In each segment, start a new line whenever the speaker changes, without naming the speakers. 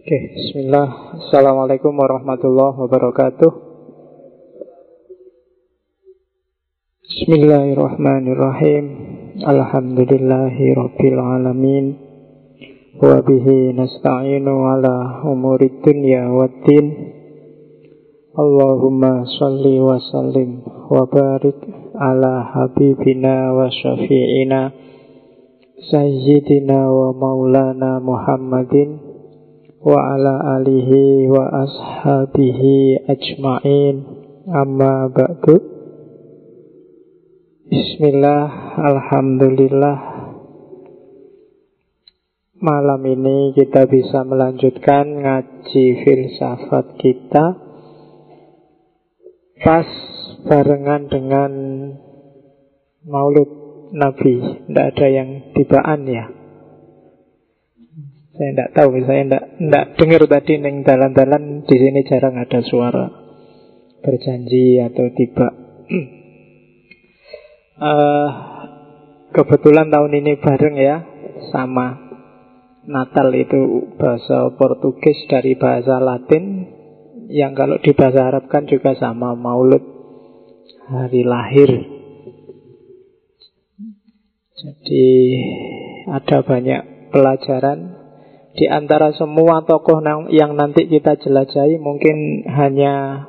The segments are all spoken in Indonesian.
Oke, bismillah. Assalamualaikum warahmatullahi wabarakatuh. Bismillahirrahmanirrahim. Alhamdulillahi rabbil alamin. Wa bihi nasta'inu ala umuri dunya waddin. Allahumma salli wa sallim wa barik ala habibina wa syafi'ina Sayyidina wa maulana Muhammadin wa ala alihi wa ashabihi ajma'in. Amma ba'du. Bismillah, Alhamdulillah. Malam ini kita bisa melanjutkan ngaji filsafat kita. Pas barengan dengan maulid Nabi. Tidak ada yang tibaan ya saya tidak tahu, saya tidak tidak dengar tadi neng dalan-dalan di sini jarang ada suara berjanji atau tiba. uh, kebetulan tahun ini bareng ya sama Natal itu bahasa Portugis dari bahasa Latin yang kalau di bahasa Arab kan juga sama Maulud hari lahir. Jadi ada banyak pelajaran di antara semua tokoh yang nanti kita jelajahi mungkin hanya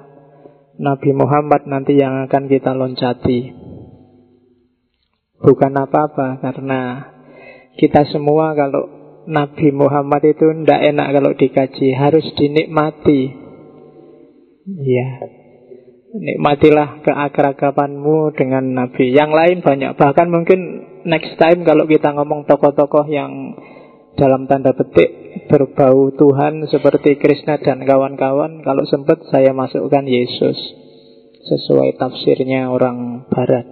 Nabi Muhammad nanti yang akan kita loncati. Bukan apa-apa karena kita semua kalau Nabi Muhammad itu tidak enak kalau dikaji, harus dinikmati. Ya, nikmatilah keakrabanmu dengan Nabi. Yang lain banyak, bahkan mungkin next time kalau kita ngomong tokoh-tokoh yang dalam tanda petik berbau Tuhan seperti Krishna dan kawan-kawan kalau sempat saya masukkan Yesus sesuai tafsirnya orang barat.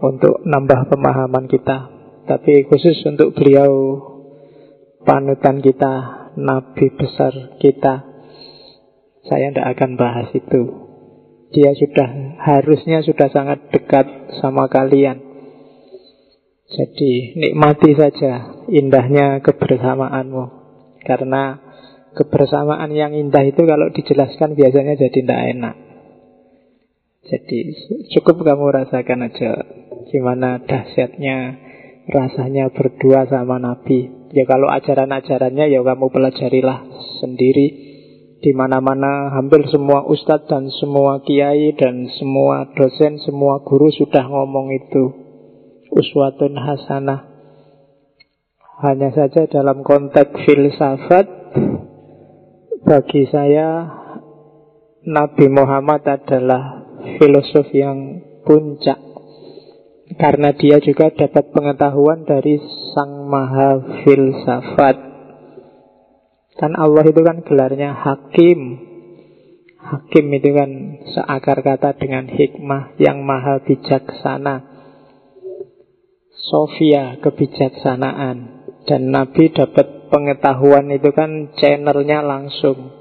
Untuk nambah pemahaman kita tapi khusus untuk beliau panutan kita nabi besar kita saya tidak akan bahas itu. Dia sudah harusnya sudah sangat dekat sama kalian jadi nikmati saja indahnya kebersamaanmu. Karena kebersamaan yang indah itu kalau dijelaskan biasanya jadi tidak enak. Jadi cukup kamu rasakan aja Gimana dahsyatnya rasanya berdua sama Nabi. Ya kalau ajaran-ajarannya ya kamu pelajarilah sendiri. Di mana-mana hampir semua ustadz dan semua kiai dan semua dosen, semua guru sudah ngomong itu uswatun hasanah. Hanya saja dalam konteks filsafat bagi saya Nabi Muhammad adalah filosof yang puncak karena dia juga dapat pengetahuan dari sang maha filsafat. Kan Allah itu kan gelarnya hakim. Hakim itu kan seakar kata dengan hikmah yang maha bijaksana. Sofia kebijaksanaan. Dan Nabi dapat pengetahuan itu kan channelnya langsung.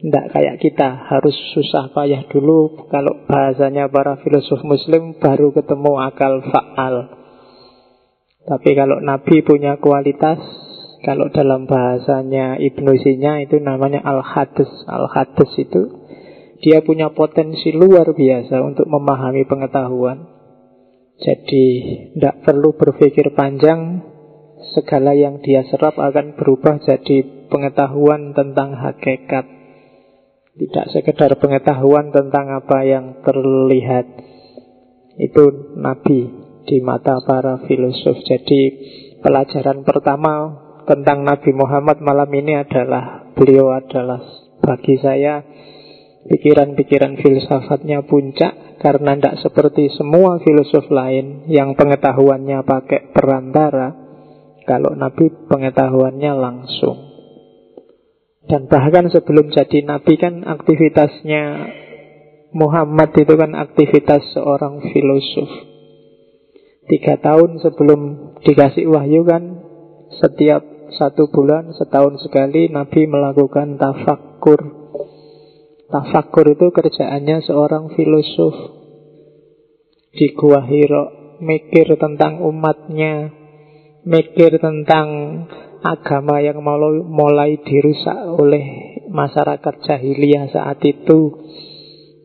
Tidak kayak kita harus susah payah dulu. Kalau bahasanya para filosof muslim baru ketemu akal faal. Tapi kalau Nabi punya kualitas kalau dalam bahasanya Ibnu Sina itu namanya al-hadis. Al-hadis itu dia punya potensi luar biasa untuk memahami pengetahuan jadi tidak perlu berpikir panjang. Segala yang dia serap akan berubah jadi pengetahuan tentang hakikat. Tidak sekedar pengetahuan tentang apa yang terlihat. Itu Nabi di mata para filosof Jadi pelajaran pertama tentang Nabi Muhammad malam ini adalah Beliau adalah bagi saya pikiran-pikiran filsafatnya puncak karena tidak seperti semua filosof lain yang pengetahuannya pakai perantara, kalau Nabi pengetahuannya langsung. Dan bahkan sebelum jadi Nabi kan aktivitasnya Muhammad itu kan aktivitas seorang filosof. Tiga tahun sebelum dikasih wahyu kan setiap satu bulan, setahun sekali Nabi melakukan tafakur Tafakur itu kerjaannya seorang filosof. Di Gua Hiro Mikir tentang umatnya Mikir tentang agama yang mulai, mulai dirusak oleh masyarakat jahiliyah saat itu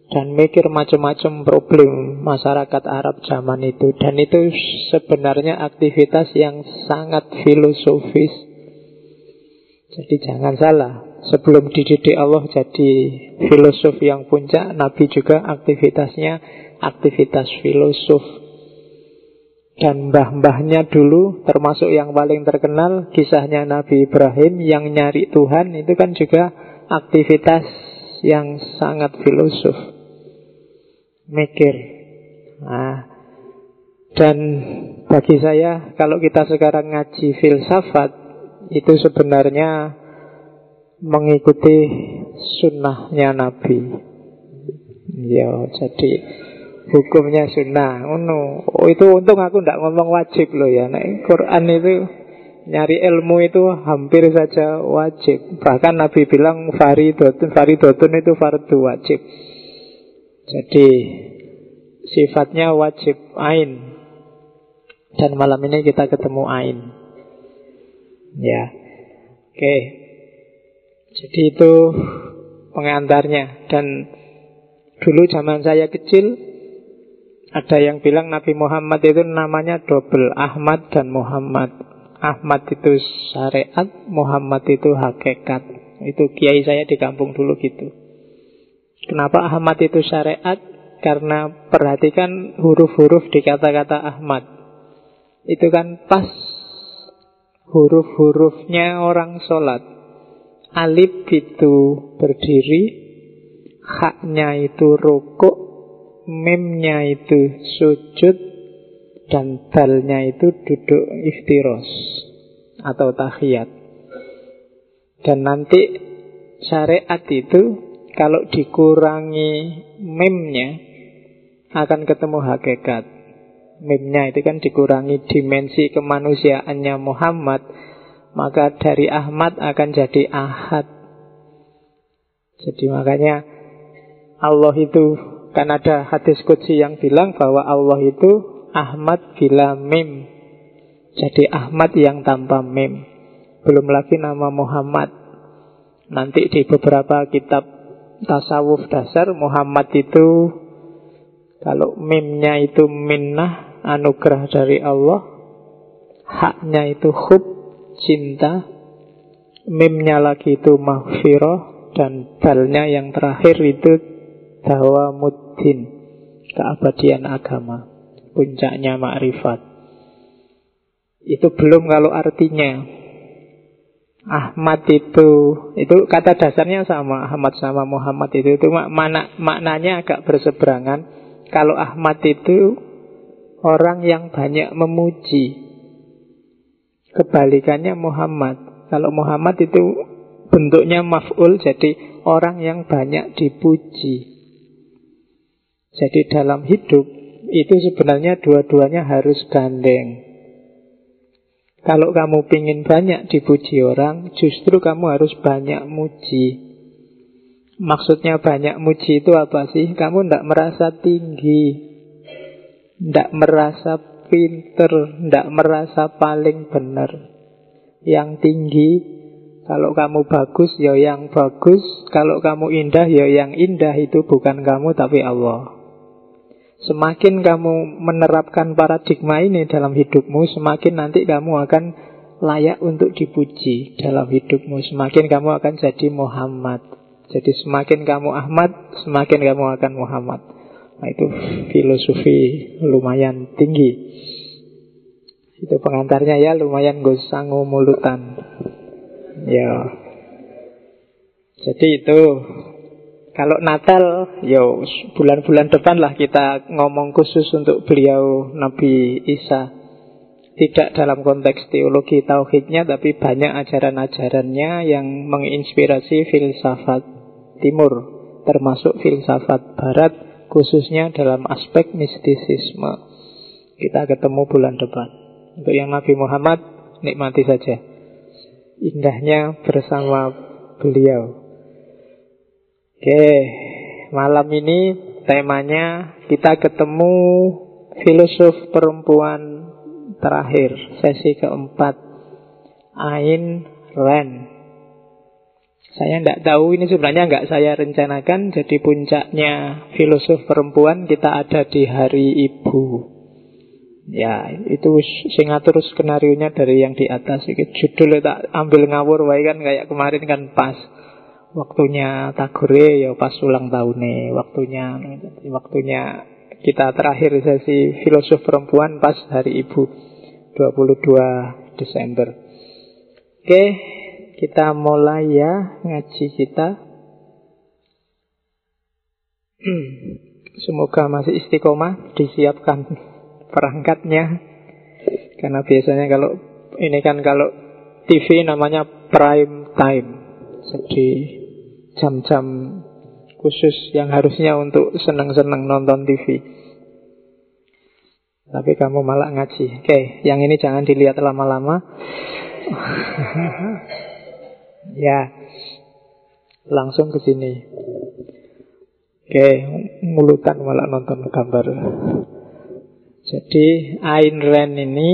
dan mikir macam-macam problem masyarakat Arab zaman itu. Dan itu sebenarnya aktivitas yang sangat filosofis. Jadi jangan salah sebelum dididik Allah jadi filosof yang puncak Nabi juga aktivitasnya aktivitas filosof dan mbah-mbahnya dulu termasuk yang paling terkenal kisahnya Nabi Ibrahim yang nyari Tuhan itu kan juga aktivitas yang sangat filosof mikir. Nah, dan bagi saya kalau kita sekarang ngaji filsafat itu sebenarnya mengikuti sunnahnya Nabi. Ya, jadi hukumnya sunnah. Oh, no. oh itu untung aku tidak ngomong wajib loh ya. Nah, Quran itu nyari ilmu itu hampir saja wajib. Bahkan Nabi bilang faridotun, faridotun itu fardu wajib. Jadi sifatnya wajib ain. Dan malam ini kita ketemu ain. Ya. Oke. Jadi itu pengantarnya dan dulu zaman saya kecil ada yang bilang Nabi Muhammad itu namanya double Ahmad dan Muhammad. Ahmad itu syariat, Muhammad itu hakikat. Itu kiai saya di kampung dulu gitu. Kenapa Ahmad itu syariat? Karena perhatikan huruf-huruf di kata-kata Ahmad. Itu kan pas huruf-hurufnya orang sholat. Alif itu berdiri, haknya itu rukuk, mimnya itu sujud, dan dalnya itu duduk iftiros atau tahiyat. Dan nanti syariat itu kalau dikurangi memnya akan ketemu hakikat. Memnya itu kan dikurangi dimensi kemanusiaannya Muhammad, maka dari Ahmad akan jadi Ahad. Jadi makanya Allah itu kan ada hadis kudsi yang bilang bahwa Allah itu Ahmad bila mim. Jadi Ahmad yang tanpa mim. Belum lagi nama Muhammad. Nanti di beberapa kitab tasawuf dasar Muhammad itu kalau mimnya itu minnah anugerah dari Allah haknya itu hub cinta mimnya lagi itu mahfirah dan dalnya yang terakhir itu dawamuddin keabadian agama puncaknya makrifat itu belum kalau artinya Ahmad itu itu kata dasarnya sama Ahmad sama Muhammad itu itu mana maknanya agak berseberangan. Kalau Ahmad itu orang yang banyak memuji. Kebalikannya Muhammad. Kalau Muhammad itu bentuknya maf'ul jadi orang yang banyak dipuji. Jadi dalam hidup itu sebenarnya dua-duanya harus gandeng. Kalau kamu ingin banyak dipuji orang, justru kamu harus banyak muji. Maksudnya banyak muji itu apa sih? Kamu tidak merasa tinggi, tidak merasa pinter, tidak merasa paling benar. Yang tinggi, kalau kamu bagus, ya yang bagus. Kalau kamu indah, ya yang indah itu bukan kamu tapi Allah. Semakin kamu menerapkan paradigma ini dalam hidupmu, semakin nanti kamu akan layak untuk dipuji dalam hidupmu. Semakin kamu akan jadi Muhammad. Jadi semakin kamu Ahmad, semakin kamu akan Muhammad. Nah itu filosofi lumayan tinggi. Itu pengantarnya ya lumayan gosangu mulutan. Ya. Jadi itu kalau Natal, yo bulan-bulan depan lah kita ngomong khusus untuk beliau Nabi Isa. Tidak dalam konteks teologi tauhidnya, tapi banyak ajaran-ajarannya yang menginspirasi filsafat timur, termasuk filsafat barat, khususnya dalam aspek mistisisme. Kita ketemu bulan depan. Untuk yang Nabi Muhammad, nikmati saja. Indahnya bersama beliau. Oke, malam ini temanya kita ketemu filosof perempuan terakhir, sesi keempat. Ain Ren. Saya tidak tahu ini sebenarnya nggak saya rencanakan. Jadi puncaknya filosof perempuan kita ada di Hari Ibu. Ya, itu sing ngatur skenario nya dari yang di atas. Judulnya tak ambil ngawur, wae kan kayak kemarin kan pas waktunya Tagore ya pas ulang tahunnya, waktunya waktunya kita terakhir sesi filosof perempuan pas hari Ibu 22 Desember. Oke, kita mulai ya ngaji kita. Semoga masih istiqomah disiapkan perangkatnya. Karena biasanya kalau ini kan kalau TV namanya prime time. Jadi jam-jam khusus yang harusnya untuk senang-senang nonton TV. Tapi kamu malah ngaji. Oke, yang ini jangan dilihat lama-lama. ya, langsung ke sini. Oke, mulutan malah nonton gambar. Jadi Ayn Rand ini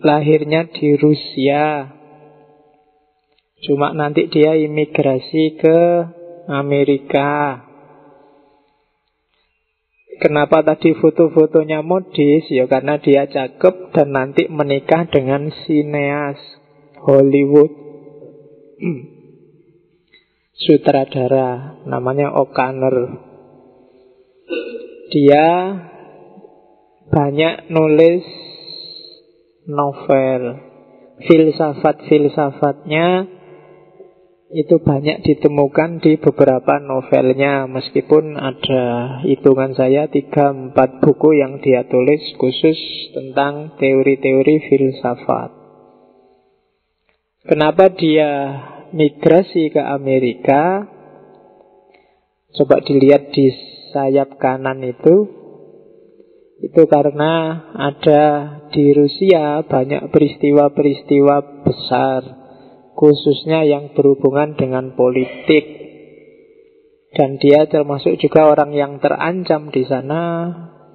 lahirnya di Rusia. Cuma nanti dia imigrasi ke Amerika. Kenapa tadi foto-fotonya modis? Ya karena dia cakep dan nanti menikah dengan sineas Hollywood. Sutradara namanya O'Connor. Dia banyak nulis novel. Filsafat-filsafatnya itu banyak ditemukan di beberapa novelnya meskipun ada hitungan saya 3-4 buku yang dia tulis khusus tentang teori-teori filsafat. Kenapa dia migrasi ke Amerika? Coba dilihat di sayap kanan itu itu karena ada di Rusia banyak peristiwa-peristiwa besar, khususnya yang berhubungan dengan politik. Dan dia termasuk juga orang yang terancam di sana,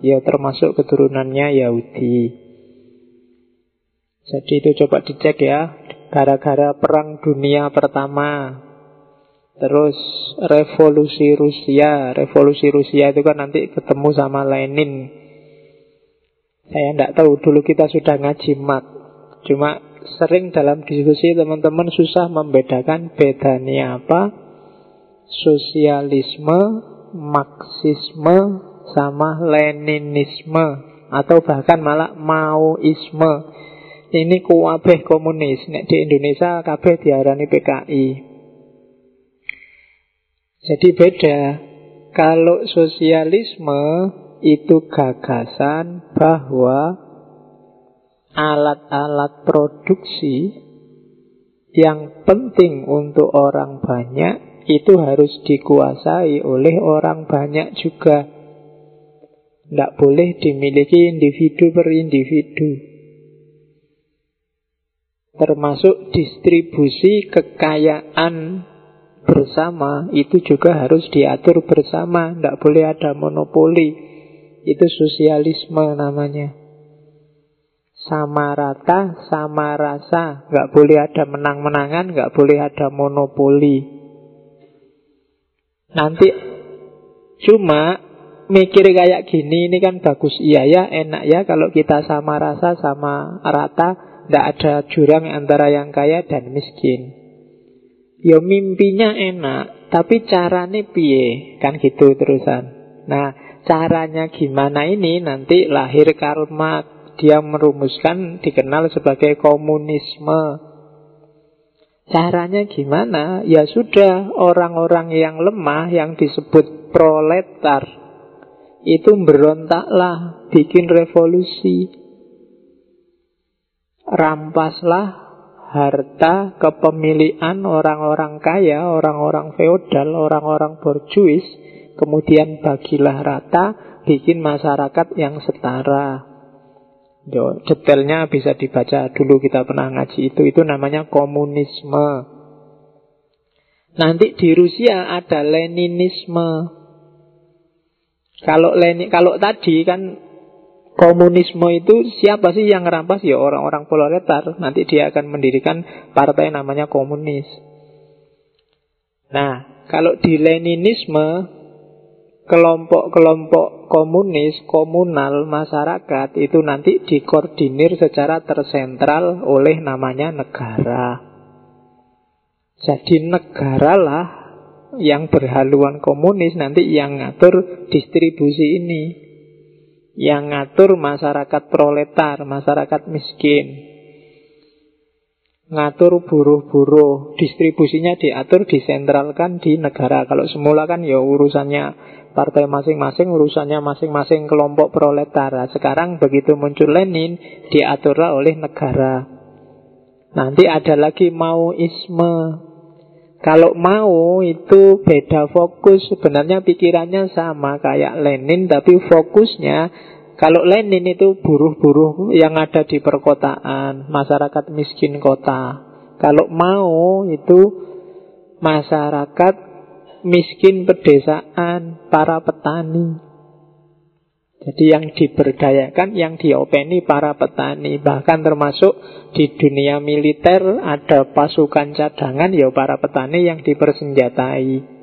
ya termasuk keturunannya Yahudi. Jadi itu coba dicek ya, gara-gara perang dunia pertama, terus revolusi Rusia, revolusi Rusia itu kan nanti ketemu sama Lenin, saya tidak tahu dulu kita sudah ngaji mat. Cuma sering dalam diskusi teman-teman susah membedakan bedanya apa? Sosialisme, marxisme, sama leninisme. Atau bahkan malah maoisme. Ini kuabeh komunis. Nek di Indonesia kabeh diarani PKI. Jadi beda. Kalau sosialisme itu gagasan bahwa alat-alat produksi yang penting untuk orang banyak itu harus dikuasai oleh orang banyak juga. Tidak boleh dimiliki individu per individu. Termasuk distribusi kekayaan bersama itu juga harus diatur bersama. Tidak boleh ada monopoli. Itu sosialisme namanya. Sama rata, sama rasa. Nggak boleh ada menang-menangan, nggak boleh ada monopoli. Nanti cuma mikir kayak gini ini kan bagus iya ya enak ya kalau kita sama rasa sama rata tidak ada jurang antara yang kaya dan miskin ya mimpinya enak tapi caranya piye kan gitu terusan nah Caranya gimana ini nanti lahir Karl Dia merumuskan dikenal sebagai komunisme. Caranya gimana? Ya sudah, orang-orang yang lemah yang disebut proletar itu berontaklah, bikin revolusi. Rampaslah harta kepemilikan orang-orang kaya, orang-orang feodal, orang-orang borjuis Kemudian bagilah rata, bikin masyarakat yang setara. Yo, detailnya bisa dibaca dulu kita pernah ngaji itu. Itu namanya komunisme. Nanti di Rusia ada Leninisme. Kalau Lenin, kalau tadi kan Komunisme itu siapa sih yang merampas? Ya orang-orang proletar. Nanti dia akan mendirikan partai namanya komunis. Nah, kalau di Leninisme, kelompok-kelompok komunis, komunal, masyarakat itu nanti dikoordinir secara tersentral oleh namanya negara. Jadi negara lah yang berhaluan komunis nanti yang ngatur distribusi ini yang ngatur masyarakat proletar, masyarakat miskin. Ngatur buruh-buruh, distribusinya diatur, disentralkan di negara. Kalau semula kan ya urusannya partai masing-masing, urusannya masing-masing kelompok proletar. Nah, sekarang begitu muncul Lenin, diaturlah oleh negara. Nanti ada lagi Maoisme, kalau mau itu beda fokus. Sebenarnya pikirannya sama kayak Lenin Tapi fokusnya Kalau Lenin itu buruh-buruh yang ada di perkotaan Masyarakat miskin kota. Kalau mau itu Masyarakat miskin pedesaan Para petani jadi yang diberdayakan, yang diopeni para petani Bahkan termasuk di dunia militer ada pasukan cadangan Ya para petani yang dipersenjatai.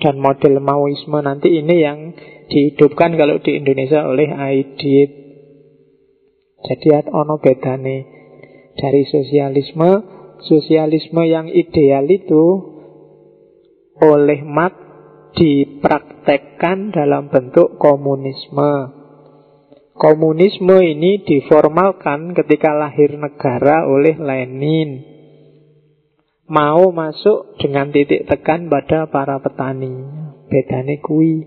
Dan model Maoisme nanti ini yang dihidupkan kalau di Indonesia oleh Aidit. Jadi ono bedane. Dari sosialisme Sosialisme yang ideal itu Oleh Marx dipraktekkan dalam bentuk komunisme. Komunisme ini diformalkan ketika lahir negara oleh Lenin. Mau masuk dengan titik tekan pada para petani. Bedane kui.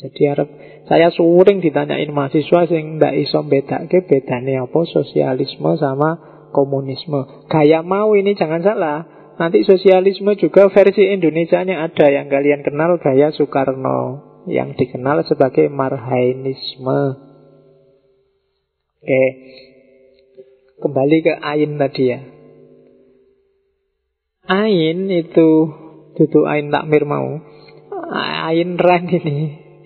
Jadi harap saya sering ditanyain mahasiswa sing ndak iso bedake bedane apa sosialisme sama komunisme. Gaya mau ini jangan salah. Nanti sosialisme juga versi Indonesia-nya ada yang kalian kenal gaya Soekarno yang dikenal sebagai Marhainisme. Oke. Kembali ke Ain tadi ya. Ain itu tutu Ain takmir mau. Ain Ren ini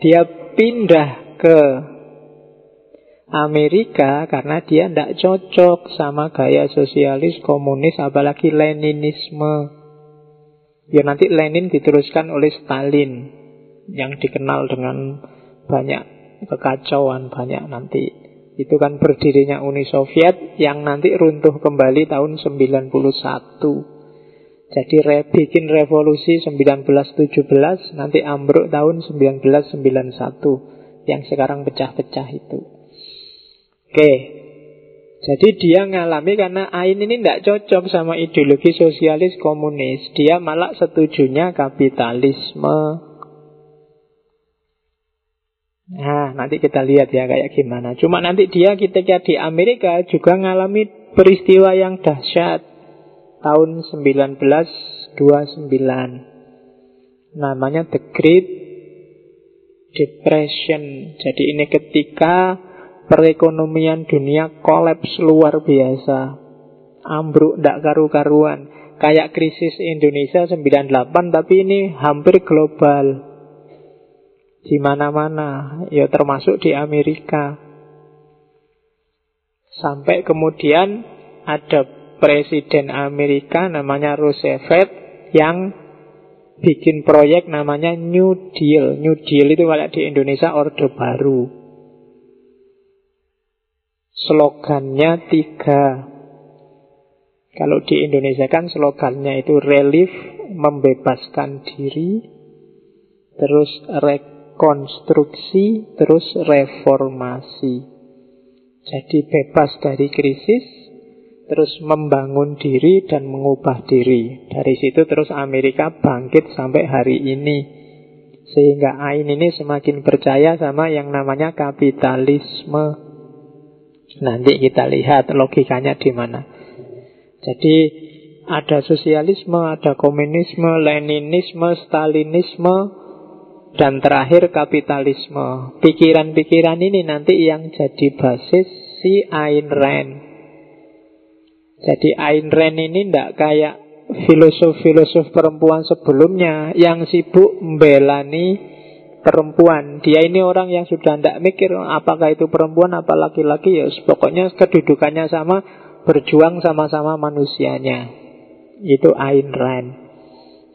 dia pindah ke Amerika karena dia tidak cocok sama gaya sosialis, komunis, apalagi Leninisme. Ya nanti Lenin diteruskan oleh Stalin yang dikenal dengan banyak kekacauan, banyak nanti. Itu kan berdirinya Uni Soviet yang nanti runtuh kembali tahun 91. Jadi re, bikin revolusi 1917, nanti ambruk tahun 1991 yang sekarang pecah-pecah itu. Oke. Jadi dia ngalami karena Ain ini tidak cocok sama ideologi sosialis komunis. Dia malah setujunya kapitalisme. Nah, nanti kita lihat ya kayak gimana. Cuma nanti dia ketika di Amerika juga ngalami peristiwa yang dahsyat. Tahun 1929. Namanya The Great Depression. Jadi ini ketika perekonomian dunia kolaps luar biasa. Ambruk ndak karu-karuan. Kayak krisis Indonesia 98 tapi ini hampir global. Di mana-mana, ya termasuk di Amerika. Sampai kemudian ada presiden Amerika namanya Roosevelt yang bikin proyek namanya New Deal. New Deal itu kalau di Indonesia Orde Baru. Slogannya tiga. Kalau di Indonesia kan slogannya itu relief, membebaskan diri, terus rekonstruksi, terus reformasi. Jadi bebas dari krisis, terus membangun diri dan mengubah diri. Dari situ terus Amerika bangkit sampai hari ini. Sehingga Ain ini semakin percaya sama yang namanya kapitalisme. Nanti kita lihat logikanya di mana. Jadi ada sosialisme, ada komunisme, leninisme, stalinisme, dan terakhir kapitalisme. Pikiran-pikiran ini nanti yang jadi basis si Ayn Rand. Jadi Ayn Rand ini tidak kayak filosof-filosof perempuan sebelumnya yang sibuk membelani perempuan. Dia ini orang yang sudah tidak mikir apakah itu perempuan apa laki-laki ya. Pokoknya kedudukannya sama, berjuang sama-sama manusianya. Itu Ayn Rand.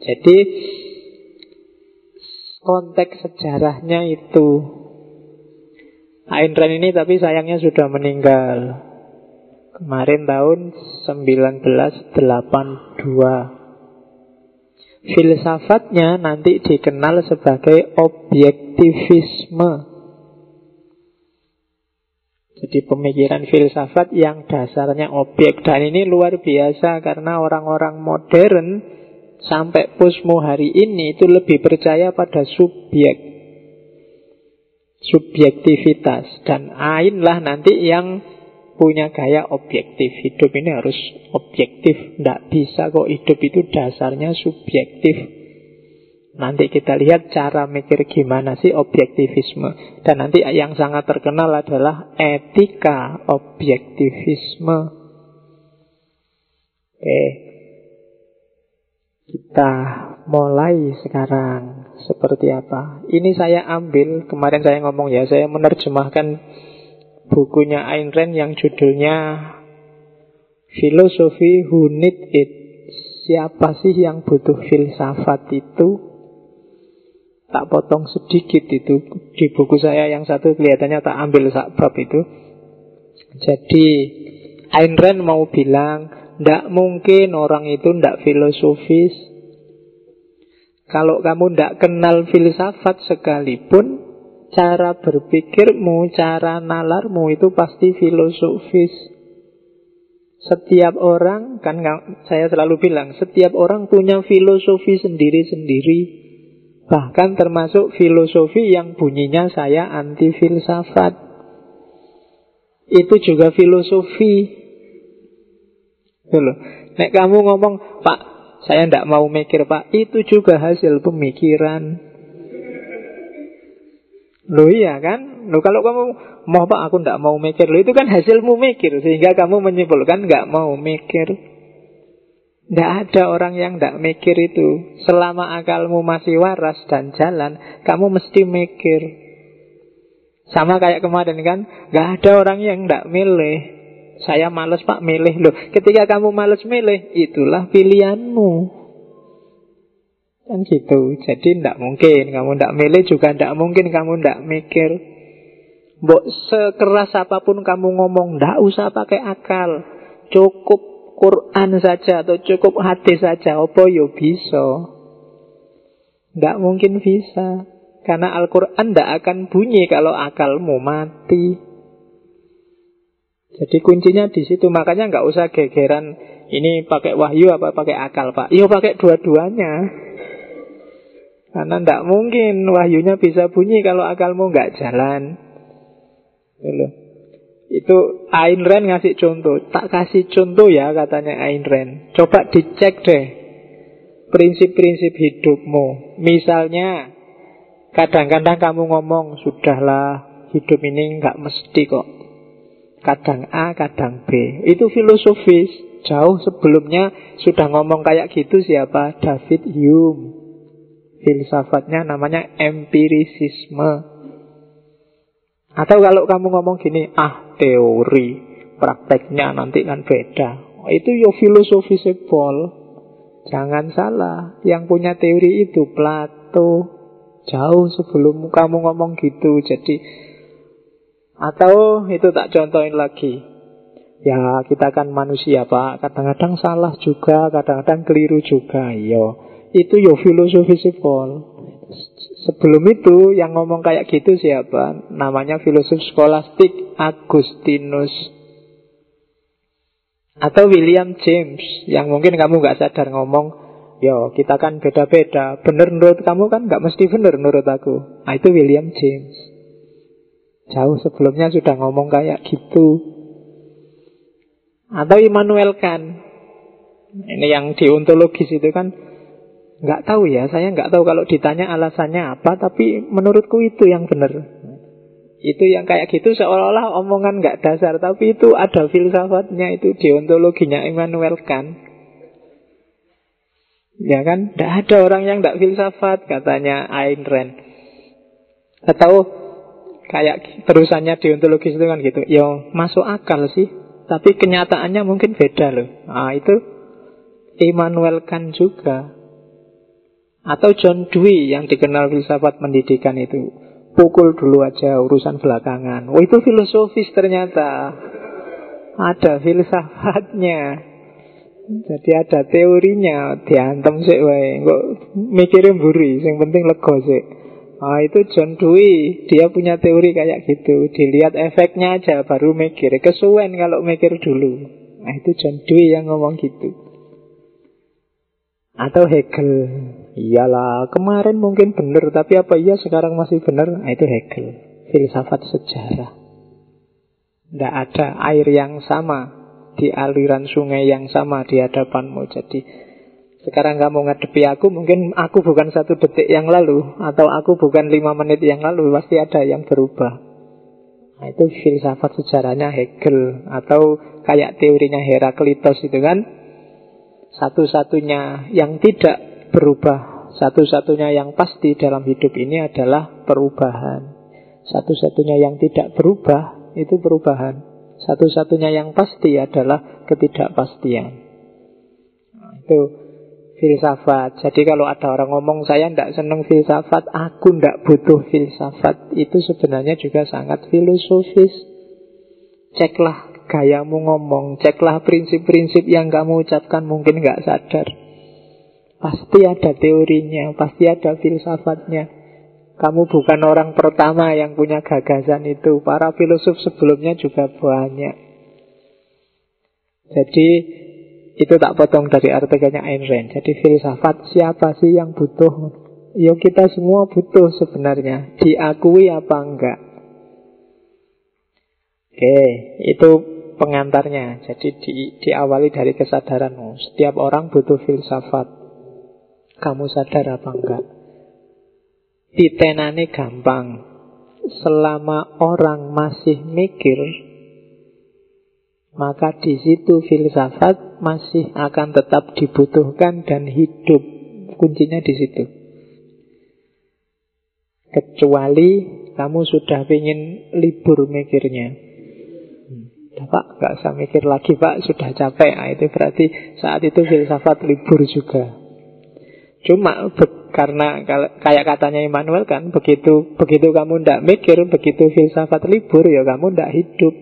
Jadi konteks sejarahnya itu Ayn Rand ini tapi sayangnya sudah meninggal Kemarin tahun 1982 Filsafatnya nanti dikenal sebagai objektivisme. Jadi pemikiran filsafat yang dasarnya objek. Dan ini luar biasa karena orang-orang modern Sampai pusmu hari ini itu lebih percaya pada subjek. Subjektivitas. Dan Ain lah nanti yang punya gaya objektif. Hidup ini harus objektif. Tidak bisa kok hidup itu dasarnya subjektif. Nanti kita lihat cara mikir gimana sih objektivisme. Dan nanti yang sangat terkenal adalah etika objektivisme. Oke. Kita mulai sekarang seperti apa. Ini saya ambil, kemarin saya ngomong ya, saya menerjemahkan bukunya Ayn Rand yang judulnya Filosofi Who Need It. Siapa sih yang butuh filsafat itu? Tak potong sedikit itu di buku saya yang satu kelihatannya tak ambil bab itu. Jadi Ayn Rand mau bilang, tidak mungkin orang itu tidak filosofis. Kalau kamu tidak kenal filsafat sekalipun, cara berpikirmu, cara nalarmu itu pasti filosofis. Setiap orang, kan saya selalu bilang, setiap orang punya filosofi sendiri-sendiri. Bahkan termasuk filosofi yang bunyinya saya anti filsafat. Itu juga filosofi. Dulu. Nek kamu ngomong, Pak, saya tidak mau mikir, Pak. Itu juga hasil pemikiran. Lo iya kan? Lo kalau kamu mau apa aku tidak mau mikir, lo itu kan hasilmu mikir sehingga kamu menyimpulkan nggak mau mikir. Tidak ada orang yang tidak mikir itu. Selama akalmu masih waras dan jalan, kamu mesti mikir. Sama kayak kemarin kan, nggak ada orang yang tidak milih. Saya males pak milih loh. Ketika kamu males milih, itulah pilihanmu. Kan gitu. Jadi tidak mungkin kamu tidak milih juga tidak mungkin kamu tidak mikir. Mbok sekeras apa pun kamu ngomong, tidak usah pakai akal. Cukup Quran saja atau cukup hadis saja. Apa yo bisa? Tidak mungkin bisa. Karena Al-Quran tidak akan bunyi kalau akalmu mati. Jadi kuncinya di situ. Makanya nggak usah gegeran ini pakai wahyu apa pakai akal pak. Iya pakai dua-duanya. Karena tidak mungkin wahyunya bisa bunyi kalau akalmu nggak jalan. Gitu. Itu Ayn Rand ngasih contoh. Tak kasih contoh ya katanya Ayn Rand. Coba dicek deh prinsip-prinsip hidupmu. Misalnya kadang-kadang kamu ngomong sudahlah hidup ini nggak mesti kok. Kadang A, kadang B. Itu filosofis. Jauh sebelumnya sudah ngomong kayak gitu siapa? David Hume. Filsafatnya namanya empirisisme. Atau kalau kamu ngomong gini, ah teori, prakteknya nanti kan beda. Itu yo filosofi sepol. Jangan salah, yang punya teori itu Plato. Jauh sebelum kamu ngomong gitu. Jadi atau itu tak contohin lagi. Ya kita kan manusia pak Kadang-kadang salah juga Kadang-kadang keliru juga Yo itu yo filosofi sipol. Sebelum itu yang ngomong kayak gitu siapa? Namanya filosof skolastik Agustinus atau William James yang mungkin kamu nggak sadar ngomong Yo, kita kan beda-beda. Bener menurut kamu kan nggak mesti bener menurut aku. Nah, itu William James. Jauh sebelumnya sudah ngomong kayak gitu. Atau Immanuel Kant. Ini yang deontologis itu kan Nggak tahu ya, saya nggak tahu kalau ditanya alasannya apa, tapi menurutku itu yang benar. Itu yang kayak gitu seolah-olah omongan nggak dasar, tapi itu ada filsafatnya, itu deontologinya Immanuel Kant. Ya kan, tidak ada orang yang tidak filsafat, katanya Ayn Rand. Atau kayak terusannya deontologis itu kan gitu. Ya masuk akal sih, tapi kenyataannya mungkin beda loh. Nah, itu Immanuel Kant juga. Atau John Dewey yang dikenal filsafat pendidikan itu. Pukul dulu aja urusan belakangan. Oh itu filosofis ternyata. Ada filsafatnya. Jadi ada teorinya, diantem sih wae. Kok mikirin buri, yang penting lego sih. Ah itu John Dewey, dia punya teori kayak gitu. Dilihat efeknya aja baru mikir. Kesuwen kalau mikir dulu. Nah itu John Dewey yang ngomong gitu. Atau Hegel. Iyalah, kemarin mungkin benar, tapi apa iya sekarang masih benar? Nah itu Hegel. Filsafat sejarah. Tidak ada air yang sama di aliran sungai yang sama di hadapanmu. Jadi sekarang kamu ngadepi aku, mungkin aku bukan satu detik yang lalu, atau aku bukan lima menit yang lalu, pasti ada yang berubah. Nah, itu filsafat sejarahnya Hegel, atau kayak teorinya Heraklitos itu kan, satu-satunya yang tidak berubah, satu-satunya yang pasti dalam hidup ini adalah perubahan. Satu-satunya yang tidak berubah itu perubahan. Satu-satunya yang pasti adalah ketidakpastian. Nah, itu filsafat. Jadi kalau ada orang ngomong saya tidak senang filsafat, aku tidak butuh filsafat, itu sebenarnya juga sangat filosofis. Ceklah gayamu ngomong, ceklah prinsip-prinsip yang kamu ucapkan mungkin nggak sadar. Pasti ada teorinya, pasti ada filsafatnya. Kamu bukan orang pertama yang punya gagasan itu. Para filosof sebelumnya juga banyak. Jadi itu tak potong dari artikelnya Ayn Rand. Jadi filsafat siapa sih yang butuh? Ya kita semua butuh sebenarnya. Diakui apa enggak? Oke, itu pengantarnya. Jadi di, diawali dari kesadaran. Setiap orang butuh filsafat. Kamu sadar apa enggak? Ditenane gampang Selama orang masih mikir Maka di situ filsafat masih akan tetap dibutuhkan dan hidup Kuncinya di situ Kecuali kamu sudah ingin libur mikirnya hmm. Pak, nggak usah mikir lagi Pak, sudah capek nah, Itu berarti saat itu filsafat libur juga Cuma karena kayak katanya Immanuel kan begitu begitu kamu ndak mikir, begitu filsafat libur ya kamu ndak hidup.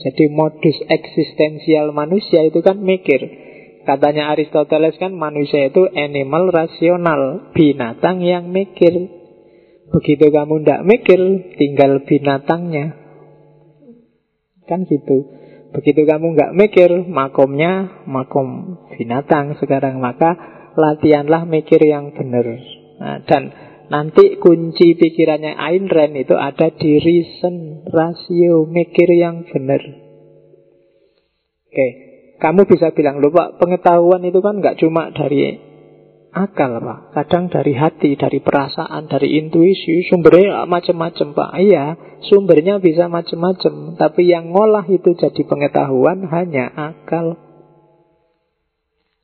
Jadi modus eksistensial manusia itu kan mikir. Katanya Aristoteles kan manusia itu animal rasional, binatang yang mikir. Begitu kamu ndak mikir, tinggal binatangnya. Kan gitu. Begitu kamu nggak mikir, makomnya makom binatang sekarang maka latihanlah mikir yang benar. Nah, dan nanti kunci pikirannya Ayn Rand itu ada di reason, rasio, mikir yang benar. Oke, kamu bisa bilang, loh Pak, pengetahuan itu kan nggak cuma dari akal Pak. Kadang dari hati, dari perasaan, dari intuisi, sumbernya macam-macam Pak. Iya, sumbernya bisa macam-macam. Tapi yang ngolah itu jadi pengetahuan hanya akal.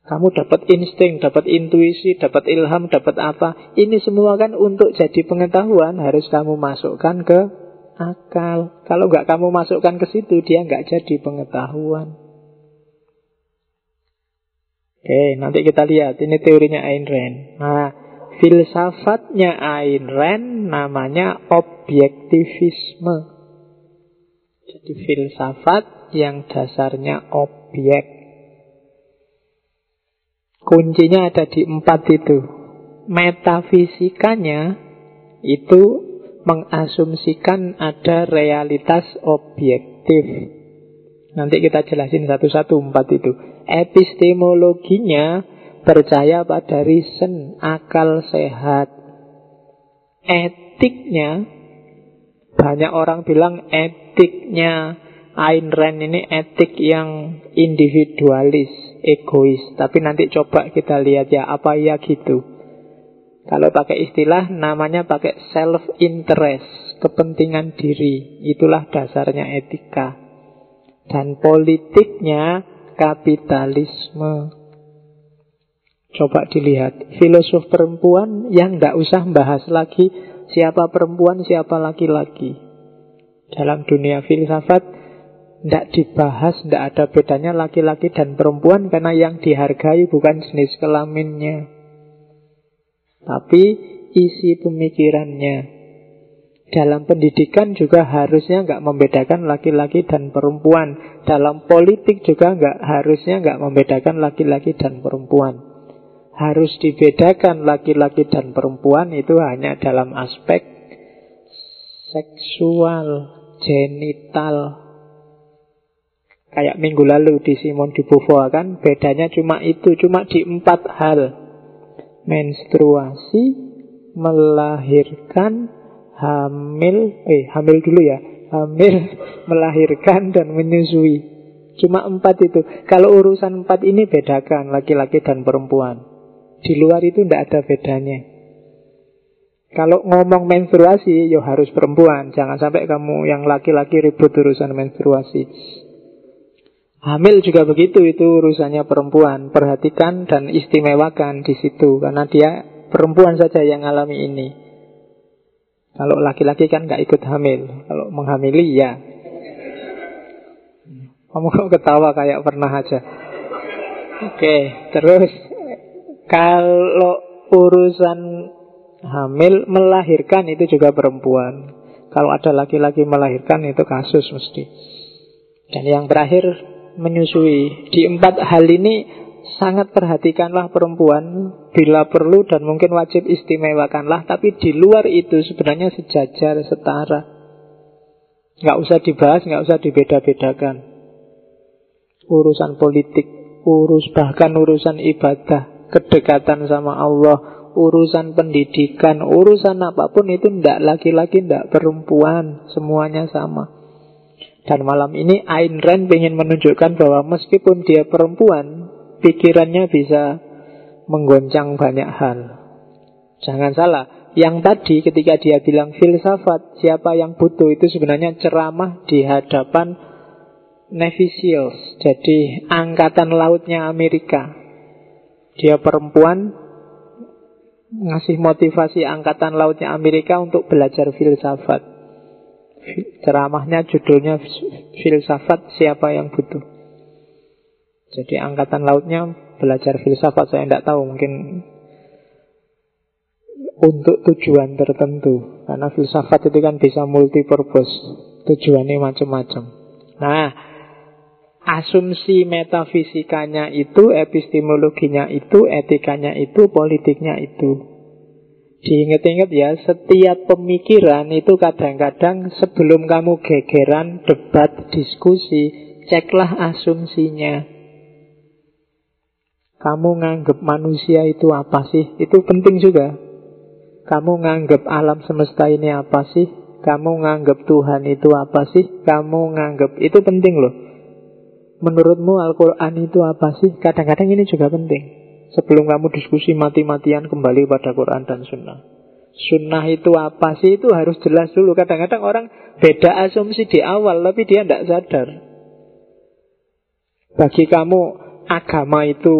Kamu dapat insting, dapat intuisi, dapat ilham, dapat apa. Ini semua kan untuk jadi pengetahuan harus kamu masukkan ke akal. Kalau nggak kamu masukkan ke situ, dia nggak jadi pengetahuan. Oke, nanti kita lihat. Ini teorinya Ayn Rand. Nah, filsafatnya Ayn Rand namanya objektivisme. Jadi filsafat yang dasarnya objek. Kuncinya ada di empat itu. Metafisikanya itu mengasumsikan ada realitas objektif. Nanti kita jelasin satu-satu empat itu. Epistemologinya percaya pada reason, akal sehat. Etiknya, banyak orang bilang etiknya Ayn Rand ini etik yang individualis egois. Tapi nanti coba kita lihat ya apa ya gitu. Kalau pakai istilah namanya pakai self interest, kepentingan diri. Itulah dasarnya etika. Dan politiknya kapitalisme. Coba dilihat, filosof perempuan yang tidak usah bahas lagi Siapa perempuan, siapa laki-laki. Dalam dunia filsafat tidak dibahas, tidak ada bedanya laki-laki dan perempuan karena yang dihargai bukan jenis kelaminnya. Tapi isi pemikirannya. Dalam pendidikan juga harusnya nggak membedakan laki-laki dan perempuan. Dalam politik juga nggak harusnya nggak membedakan laki-laki dan perempuan. Harus dibedakan laki-laki dan perempuan itu hanya dalam aspek seksual, genital. Kayak minggu lalu di Simon de Beauvoir kan bedanya cuma itu, cuma di empat hal. Menstruasi, melahirkan, hamil, eh hamil dulu ya, hamil, melahirkan dan menyusui. Cuma empat itu. Kalau urusan empat ini bedakan laki-laki dan perempuan. Di luar itu tidak ada bedanya. Kalau ngomong menstruasi, yo ya harus perempuan. Jangan sampai kamu yang laki-laki ribut urusan menstruasi. Hamil juga begitu, itu urusannya perempuan. Perhatikan dan istimewakan di situ, karena dia perempuan saja yang alami ini. Kalau laki-laki kan nggak ikut hamil. Kalau menghamili ya. Kamu kok ketawa kayak pernah aja. Oke, terus kalau urusan hamil melahirkan itu juga perempuan. Kalau ada laki-laki melahirkan itu kasus mesti. Dan yang terakhir menyusui. Di empat hal ini sangat perhatikanlah perempuan bila perlu dan mungkin wajib istimewakanlah tapi di luar itu sebenarnya sejajar setara. Nggak usah dibahas nggak usah dibeda-bedakan. Urusan politik urus bahkan urusan ibadah kedekatan sama Allah urusan pendidikan urusan apa pun itu ndak laki-laki ndak perempuan semuanya sama. Dan malam ini Ayn Rand ingin menunjukkan bahwa meskipun dia perempuan pikirannya bisa menggoncang banyak hal. Jangan salah, yang tadi ketika dia bilang filsafat, siapa yang butuh itu sebenarnya ceramah di hadapan Navy Seals, jadi angkatan lautnya Amerika. Dia perempuan ngasih motivasi angkatan lautnya Amerika untuk belajar filsafat. Ceramahnya judulnya filsafat siapa yang butuh. Jadi angkatan lautnya belajar filsafat saya tidak tahu mungkin untuk tujuan tertentu karena filsafat itu kan bisa multi purpose tujuannya macam-macam. Nah, asumsi metafisikanya itu, epistemologinya itu, etikanya itu, politiknya itu. Diingat-ingat ya, setiap pemikiran itu kadang-kadang sebelum kamu gegeran, debat, diskusi, ceklah asumsinya. Kamu nganggap manusia itu apa sih? Itu penting juga. Kamu nganggap alam semesta ini apa sih? Kamu nganggap Tuhan itu apa sih? Kamu nganggap itu penting loh. Menurutmu Al-Quran itu apa sih? Kadang-kadang ini juga penting. Sebelum kamu diskusi mati-matian kembali pada Quran dan Sunnah. Sunnah itu apa sih? Itu harus jelas dulu. Kadang-kadang orang beda asumsi di awal, tapi dia tidak sadar. Bagi kamu agama itu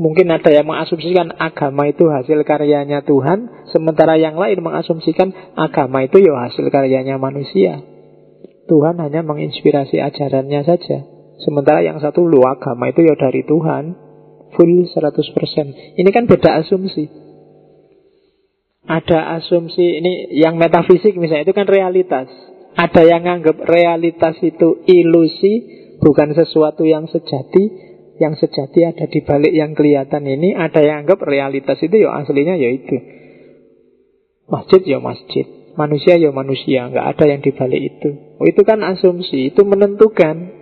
mungkin ada yang mengasumsikan agama itu hasil karyanya Tuhan, sementara yang lain mengasumsikan agama itu ya hasil karyanya manusia. Tuhan hanya menginspirasi ajarannya saja. Sementara yang satu lu agama itu ya dari Tuhan full 100%. Ini kan beda asumsi. Ada asumsi ini yang metafisik misalnya itu kan realitas. Ada yang anggap realitas itu ilusi, bukan sesuatu yang sejati, yang sejati ada di balik yang kelihatan ini ada yang anggap realitas itu ya aslinya ya itu. Masjid ya masjid manusia ya manusia nggak ada yang di balik itu. Oh, itu kan asumsi itu menentukan.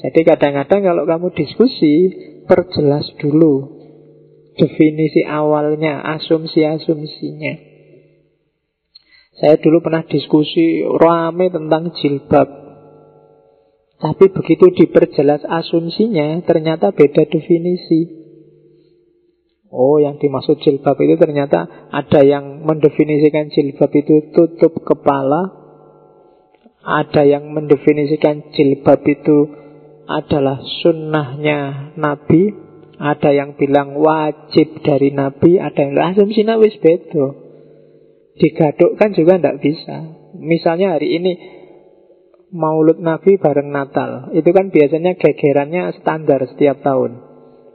Jadi kadang-kadang kalau kamu diskusi perjelas dulu definisi awalnya asumsi-asumsinya. Saya dulu pernah diskusi rame tentang jilbab tapi begitu diperjelas asumsinya, ternyata beda definisi. Oh, yang dimaksud jilbab itu ternyata ada yang mendefinisikan jilbab itu tutup kepala, ada yang mendefinisikan jilbab itu adalah sunnahnya Nabi, ada yang bilang wajib dari Nabi, ada yang asumsinya wis beda. Digadukkan juga tidak bisa. Misalnya hari ini Maulud Nabi bareng Natal. Itu kan biasanya gegerannya standar setiap tahun.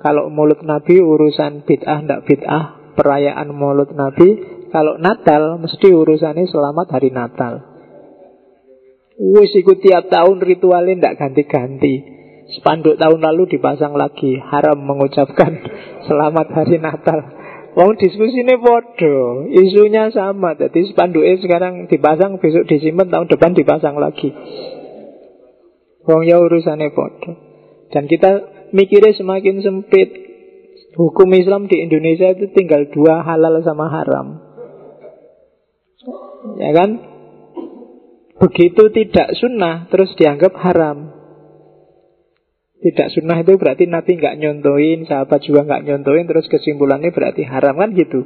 Kalau Maulud Nabi urusan bid'ah tidak bid'ah Perayaan Maulud Nabi Kalau Natal mesti urusannya selamat hari Natal. Wis ikut tiap tahun ritualnya tidak ganti-ganti. Spanduk tahun lalu dipasang lagi. Haram mengucapkan selamat hari Natal Wong diskusi ini bodoh Isunya sama. Jadi spanduknya sekarang dipasang Besok disimpan tahun depan dipasang lagi. Wong ya urusannya bodoh Dan kita mikirnya semakin sempit. Hukum Islam di Indonesia itu tinggal dua halal sama haram. Ya kan? Begitu tidak sunnah Terus dianggap haram tidak sunnah itu berarti Nabi nggak nyontoin, sahabat juga nggak nyontoin, terus kesimpulannya berarti haram kan gitu.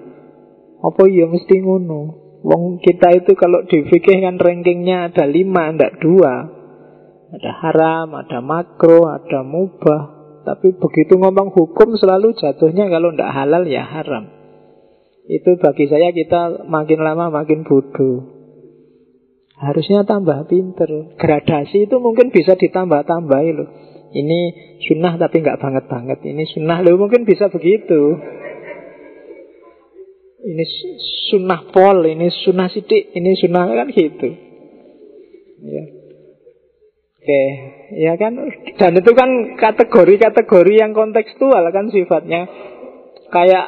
Apa iya mesti ngono? Wong kita itu kalau di kan rankingnya ada lima, tidak dua. Ada haram, ada makro, ada mubah. Tapi begitu ngomong hukum selalu jatuhnya kalau tidak halal ya haram. Itu bagi saya kita makin lama makin bodoh. Harusnya tambah pinter. Gradasi itu mungkin bisa ditambah-tambahi loh. Ini sunnah tapi nggak banget-banget. Ini sunnah loh mungkin bisa begitu. Ini sunnah pol, ini sunnah sidik, ini sunnah kan gitu. Ya. Oke, ya kan. Dan itu kan kategori-kategori yang kontekstual kan sifatnya. Kayak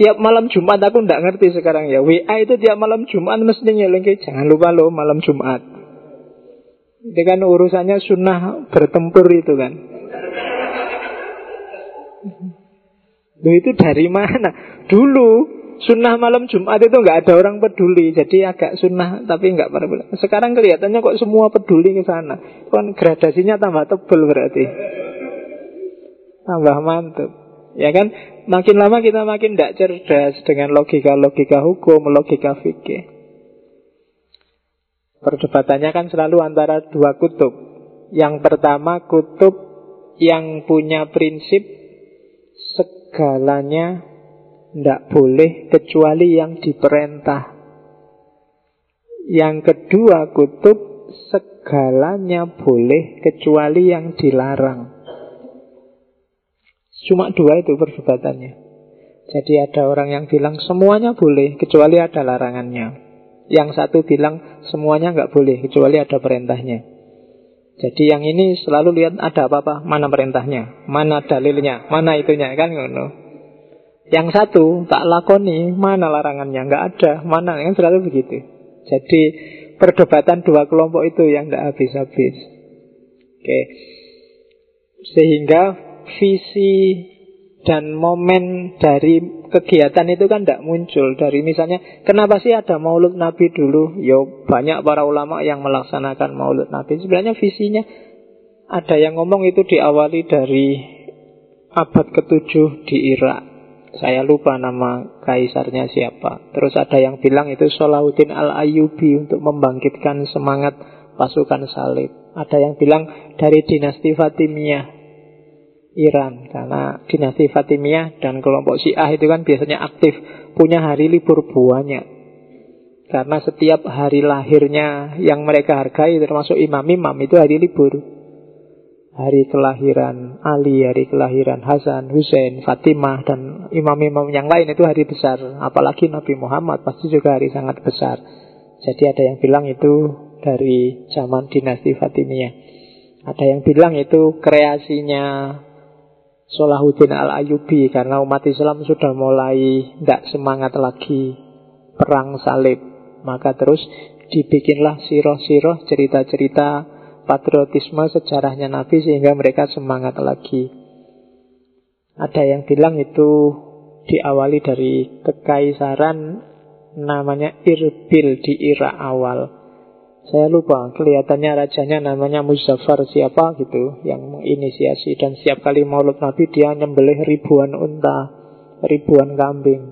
tiap malam Jumat aku nggak ngerti sekarang ya. WA itu tiap malam Jumat mestinya lagi jangan lupa loh malam Jumat. Itu kan urusannya sunnah bertempur itu kan. Loh itu dari mana? Dulu sunnah malam Jumat itu nggak ada orang peduli, jadi agak sunnah tapi nggak peduli. Sekarang kelihatannya kok semua peduli ke sana. Kan gradasinya tambah tebel berarti. Tambah mantap. Ya kan? Makin lama kita makin tidak cerdas dengan logika-logika hukum, logika fikih. Perdebatannya kan selalu antara dua kutub. Yang pertama kutub yang punya prinsip segalanya tidak boleh kecuali yang diperintah. Yang kedua kutub segalanya boleh kecuali yang dilarang. Cuma dua itu perdebatannya. Jadi ada orang yang bilang semuanya boleh kecuali ada larangannya. Yang satu bilang semuanya nggak boleh kecuali ada perintahnya. Jadi yang ini selalu lihat ada apa-apa, mana perintahnya, mana dalilnya, mana itunya kan ngono. Yang satu tak lakoni, mana larangannya, nggak ada, mana kan selalu begitu. Jadi perdebatan dua kelompok itu yang nggak habis-habis. Oke, sehingga visi dan momen dari kegiatan itu kan tidak muncul. Dari misalnya kenapa sih ada maulud nabi dulu? Yo banyak para ulama yang melaksanakan maulud nabi. Sebenarnya visinya ada yang ngomong itu diawali dari abad ketujuh di Irak. Saya lupa nama kaisarnya siapa. Terus ada yang bilang itu Salahuddin al-Ayyubi untuk membangkitkan semangat pasukan salib. Ada yang bilang dari dinasti Fatimiyah Iran. Karena dinasti Fatimiyah dan kelompok Syiah itu kan biasanya aktif punya hari libur banyak. Karena setiap hari lahirnya yang mereka hargai termasuk imam-imam itu hari libur. Hari kelahiran Ali, hari kelahiran Hasan, Hussein, Fatimah dan imam-imam yang lain itu hari besar. Apalagi Nabi Muhammad pasti juga hari sangat besar. Jadi ada yang bilang itu dari zaman dinasti Fatimiyah. Ada yang bilang itu kreasinya Solahuddin al-Ayubi karena umat Islam sudah mulai tidak semangat lagi perang salib. Maka terus dibikinlah siroh-siroh cerita-cerita patriotisme sejarahnya Nabi sehingga mereka semangat lagi. Ada yang bilang itu diawali dari kekaisaran namanya Irbil di Irak awal saya lupa, kelihatannya rajanya namanya Muzaffar siapa gitu yang menginisiasi dan setiap kali Maulud Nabi dia nyembelih ribuan unta, ribuan kambing.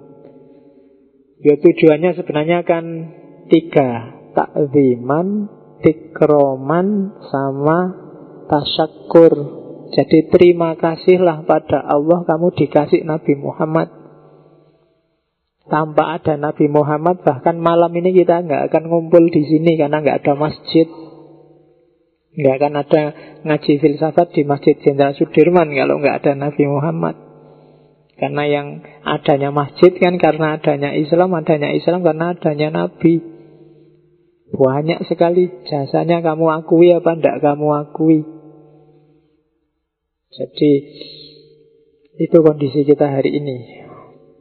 Ya tujuannya sebenarnya kan tiga, takziman, tikroman, sama tasyakur. Jadi terima kasihlah pada Allah kamu dikasih Nabi Muhammad Tanpa ada Nabi Muhammad, bahkan malam ini kita nggak akan ngumpul di sini karena nggak ada masjid. Nggak akan ada ngaji filsafat di Masjid Jenderal Sudirman kalau nggak ada Nabi Muhammad. Karena yang adanya masjid kan karena adanya Islam, adanya Islam karena adanya Nabi. Banyak sekali jasanya kamu akui apa tidak kamu akui. Jadi itu kondisi kita hari ini.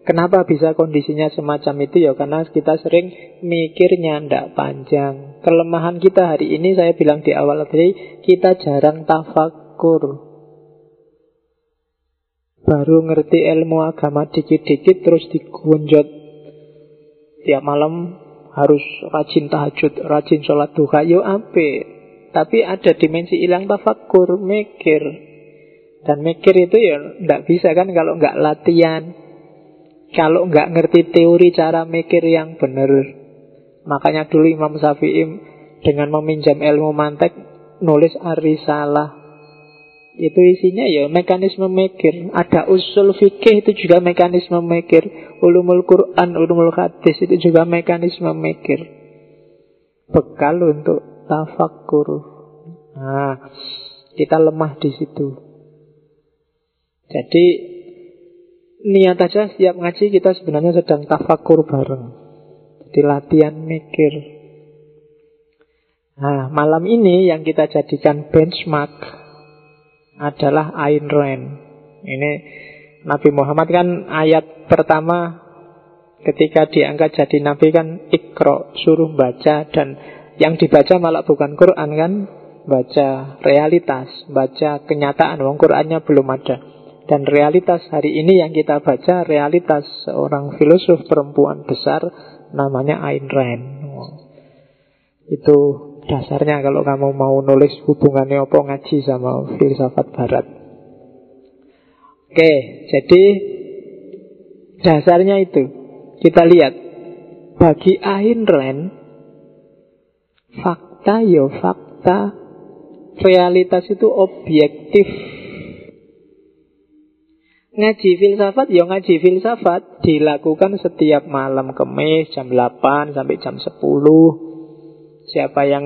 Kenapa bisa kondisinya semacam itu ya karena kita sering mikirnya ndak panjang. Kelemahan kita hari ini saya bilang di awal tadi kita jarang tafakur. Baru ngerti ilmu agama dikit-dikit terus digunjot tiap malam harus rajin tahajud, rajin sholat duha, yo ape. Tapi ada dimensi hilang tafakur, mikir. Dan mikir itu ya ndak bisa kan kalau nggak latihan. Kalau nggak ngerti teori cara mikir yang benar. Makanya dulu Imam Syafi'i dengan meminjam ilmu mantek nulis arisalah. Itu isinya ya mekanisme mikir. Ada usul fikih itu juga mekanisme mikir. Ulumul Quran, ulumul hadis itu juga mekanisme mikir. Bekal untuk tafakkur. Nah, kita lemah di situ. Jadi niat aja setiap ngaji kita sebenarnya sedang tafakur bareng. Jadi latihan mikir. Nah, malam ini yang kita jadikan benchmark adalah Ain Ren. Ini Nabi Muhammad kan ayat pertama ketika diangkat jadi Nabi kan ikro, suruh baca dan yang dibaca malah bukan Quran kan, baca realitas, baca kenyataan, wong Qurannya belum ada. Dan realitas hari ini yang kita baca realitas seorang filosof perempuan besar namanya Ayn Rand. Itu dasarnya kalau kamu mau nulis hubungannya apa ngaji sama filsafat barat. Oke, jadi dasarnya itu kita lihat bagi Ayn Rand fakta ya fakta realitas itu objektif Ngaji filsafat, ya ngaji filsafat dilakukan setiap malam kemis jam 8 sampai jam 10. Siapa yang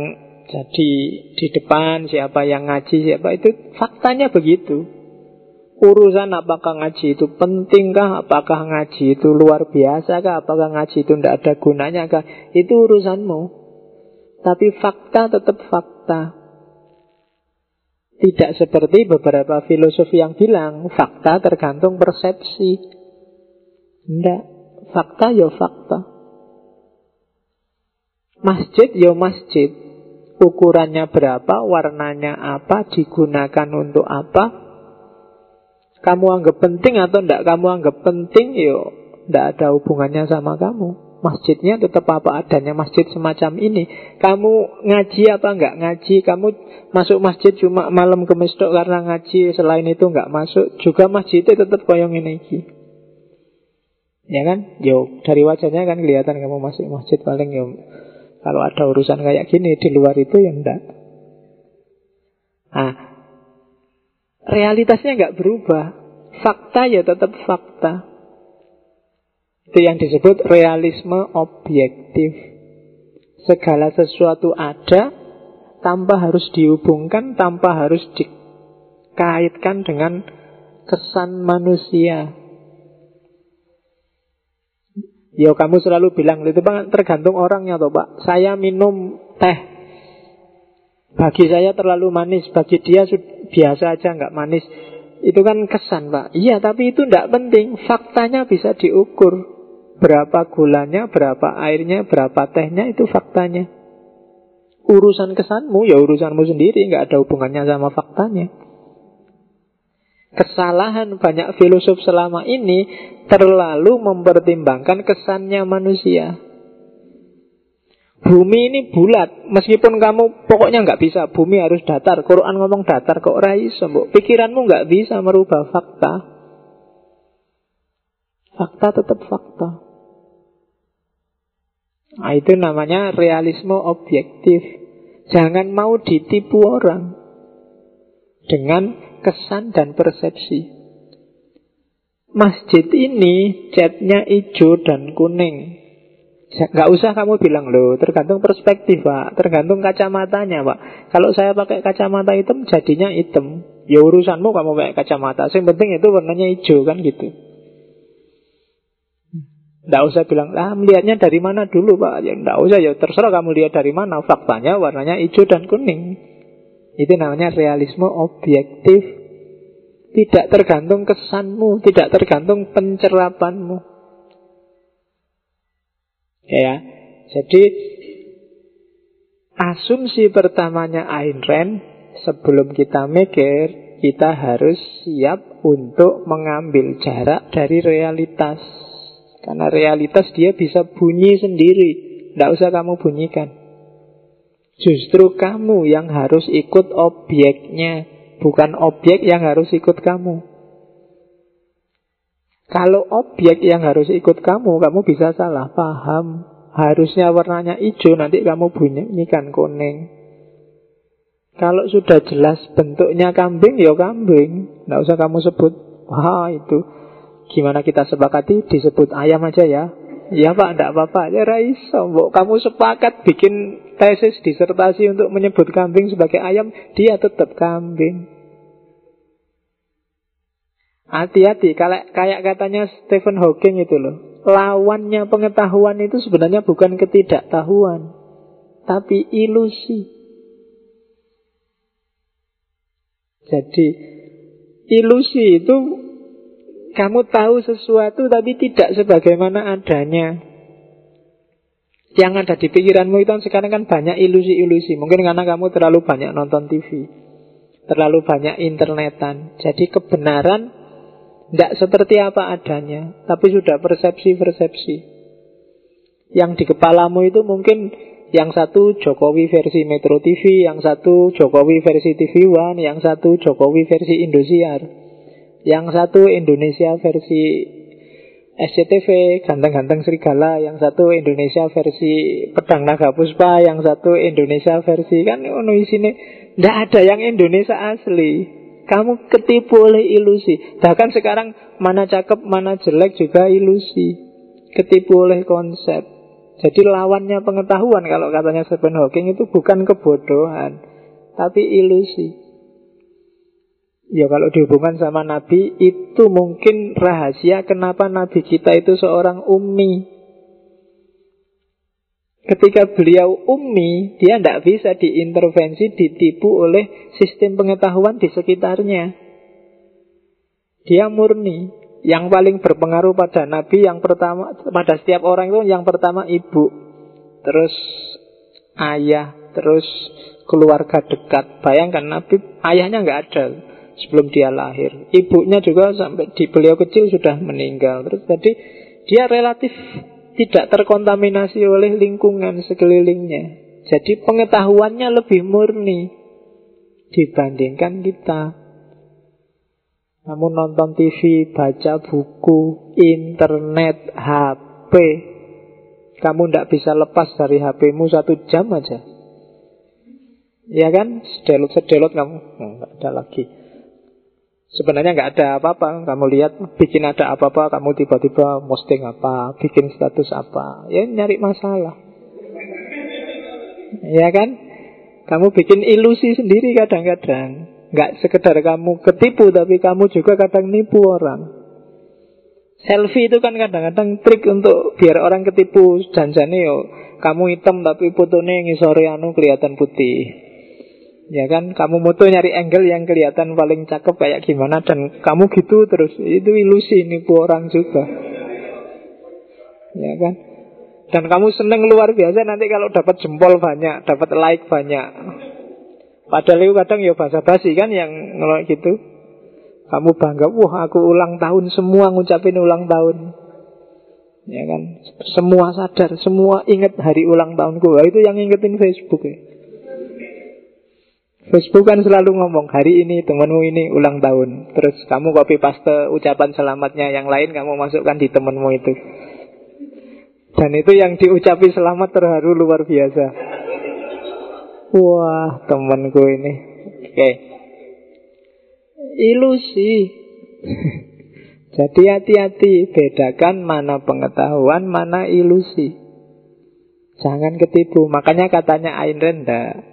jadi di depan, siapa yang ngaji, siapa itu faktanya begitu. Urusan apakah ngaji itu pentingkah, apakah ngaji itu luar biasa kah, apakah ngaji itu tidak ada gunanya kah, itu urusanmu. Tapi fakta tetap fakta. Tidak seperti beberapa filosof yang bilang fakta tergantung persepsi. Tidak, fakta ya fakta. Masjid ya masjid. Ukurannya berapa, warnanya apa, digunakan untuk apa. Kamu anggap penting atau tidak kamu anggap penting, ya tidak ada hubungannya sama kamu. Masjidnya tetap apa adanya masjid semacam ini. Kamu ngaji apa enggak ngaji? Kamu masuk masjid cuma malam kemis tok karena ngaji, selain itu enggak masuk. Juga masjid itu tetap koyong ini. Ya kan? Yo, dari wajahnya kan kelihatan kamu masuk masjid paling yo. Kalau ada urusan kayak gini di luar itu ya enggak. Nah, realitasnya enggak berubah. Fakta ya tetap fakta. Itu yang disebut realisme objektif. Segala sesuatu ada tanpa harus dihubungkan, tanpa harus dikaitkan dengan kesan manusia. Ya kamu selalu bilang itu bang tergantung orangnya toh pak. Saya minum teh, bagi saya terlalu manis, bagi dia biasa aja nggak manis. Itu kan kesan pak. Iya tapi itu tidak penting. Faktanya bisa diukur. Berapa gulanya, berapa airnya, berapa tehnya itu faktanya. Urusan kesanmu ya urusanmu sendiri, nggak ada hubungannya sama faktanya. Kesalahan banyak filosof selama ini terlalu mempertimbangkan kesannya manusia. Bumi ini bulat, meskipun kamu pokoknya nggak bisa, bumi harus datar. Quran ngomong datar kok rai Pikiranmu nggak bisa merubah fakta. Fakta tetap fakta. Nah, itu namanya realisme objektif. Jangan mau ditipu orang dengan kesan dan persepsi. masjid ini catnya hijau dan kuning. Gak usah kamu bilang loh, tergantung perspektif pak, tergantung kacamatanya pak. Kalau saya pakai kacamata hitam jadinya hitam, ya urusanmu kamu pakai kacamata. Yang penting itu warnanya hijau kan gitu. Tidak usah bilang, ah melihatnya dari mana dulu pak. Ya tidak usah, ya terserah kamu lihat dari mana. Faktanya warnanya hijau dan kuning. Itu namanya realisme objektif. Tidak tergantung kesanmu, tidak tergantung pencerapanmu. Ya, jadi asumsi pertamanya Ayn Rand sebelum kita mikir, kita harus siap untuk mengambil jarak dari realitas. Karena realitas dia bisa bunyi sendiri, tidak usah kamu bunyikan. Justru kamu yang harus ikut objeknya, bukan objek yang harus ikut kamu. Kalau objek yang harus ikut kamu, kamu bisa salah paham. Harusnya warnanya hijau, nanti kamu bunyikan kuning. Kalau sudah jelas bentuknya kambing, ya kambing. Tidak usah kamu sebut. Wah itu gimana kita sepakati disebut ayam aja ya. Ya pak, tidak apa-apa. Ya raiso, kamu sepakat bikin tesis disertasi untuk menyebut kambing sebagai ayam, dia tetap kambing. Hati-hati, kayak, kayak katanya Stephen Hawking itu loh. Lawannya pengetahuan itu sebenarnya bukan ketidaktahuan, tapi ilusi. Jadi, ilusi itu kamu tahu sesuatu tapi tidak sebagaimana adanya. Yang ada di pikiranmu itu sekarang kan banyak ilusi-ilusi. Mungkin karena kamu terlalu banyak nonton TV, terlalu banyak internetan. Jadi kebenaran tidak seperti apa adanya, tapi sudah persepsi-persepsi. Yang di kepalamu itu mungkin yang satu Jokowi versi Metro TV, yang satu Jokowi versi TV One, yang satu Jokowi versi Indosiar, yang satu Indonesia versi SCTV, ganteng-ganteng serigala, yang satu Indonesia versi Pedang Naga Puspa, yang satu Indonesia versi kan ono isine ndak ada yang Indonesia asli. Kamu ketipu oleh ilusi. Bahkan sekarang mana cakep, mana jelek juga ilusi. Ketipu oleh konsep. Jadi lawannya pengetahuan kalau katanya Stephen Hawking itu bukan kebodohan, tapi ilusi. Ya kalau dihubungkan sama Nabi itu mungkin rahasia kenapa Nabi kita itu seorang ummi. Ketika beliau ummi, dia tidak bisa diintervensi, ditipu oleh sistem pengetahuan di sekitarnya. Dia murni. Yang paling berpengaruh pada Nabi yang pertama, pada setiap orang itu yang pertama ibu, terus ayah, terus keluarga dekat. Bayangkan Nabi ayahnya nggak ada sebelum dia lahir. Ibunya juga sampai di beliau kecil sudah meninggal. Terus tadi dia relatif tidak terkontaminasi oleh lingkungan sekelilingnya. Jadi pengetahuannya lebih murni dibandingkan kita. Namun nonton TV, baca buku, internet, HP, kamu tidak bisa lepas dari HPmu satu jam aja. Ya kan? Sedelot-sedelot kamu. Nggak ada lagi. Sebenarnya nggak ada apa-apa. Kamu lihat bikin ada apa-apa, kamu tiba-tiba posting apa, bikin status apa. Ya nyari masalah. Ya kan? Kamu bikin ilusi sendiri kadang-kadang. Nggak sekedar kamu ketipu, tapi kamu juga kadang nipu orang. Selfie itu kan kadang-kadang trik untuk biar orang ketipu janjane yo. Kamu hitam tapi fotonya ngisore anu kelihatan putih. Ya kan, kamu moto nyari angle yang kelihatan paling cakep kayak gimana dan kamu gitu terus itu ilusi nipu orang juga. Ya kan? Dan kamu seneng luar biasa nanti kalau dapat jempol banyak, dapat like banyak. Padahal itu kadang ya bahasa basi kan yang ngelok gitu. Kamu bangga, wah aku ulang tahun semua ngucapin ulang tahun. Ya kan, semua sadar, semua ingat hari ulang tahunku. Wah, itu yang ingetin Facebook ya. Facebook kan selalu ngomong hari ini temenmu ini ulang tahun. Terus kamu copy paste ucapan selamatnya yang lain kamu masukkan di temenmu itu. Dan itu yang diucapi selamat terharu luar biasa. Wah temenku ini. Oke. Ilusi. Jadi hati-hati, bedakan mana pengetahuan, mana ilusi. Jangan ketipu. Makanya katanya Ayn Randa,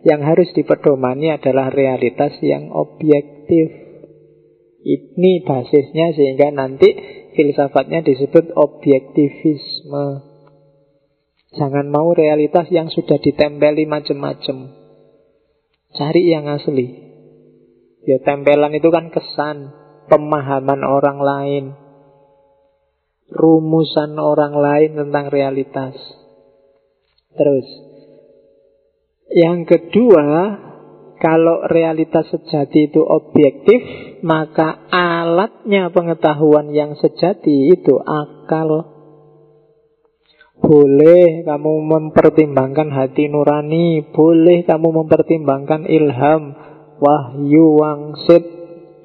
yang harus dipedomani adalah realitas yang objektif. Ini basisnya sehingga nanti filsafatnya disebut objektivisme. Jangan mau realitas yang sudah ditempeli macam-macam. Cari yang asli. Ya tempelan itu kan kesan pemahaman orang lain, rumusan orang lain tentang realitas. Terus, yang kedua, kalau realitas sejati itu objektif, maka alatnya pengetahuan yang sejati itu akal. Boleh kamu mempertimbangkan hati nurani, boleh kamu mempertimbangkan ilham, wahyu, wangsit,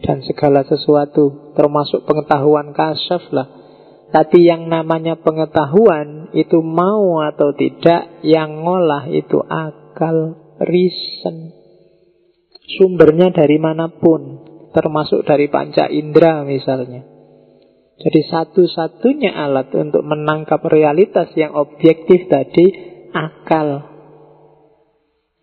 dan segala sesuatu termasuk pengetahuan kasyaf lah. Tapi yang namanya pengetahuan itu mau atau tidak yang ngolah itu akal, reason. Sumbernya dari mana pun, termasuk dari panca indera misalnya. Jadi satu-satunya alat untuk menangkap realitas yang objektif tadi akal.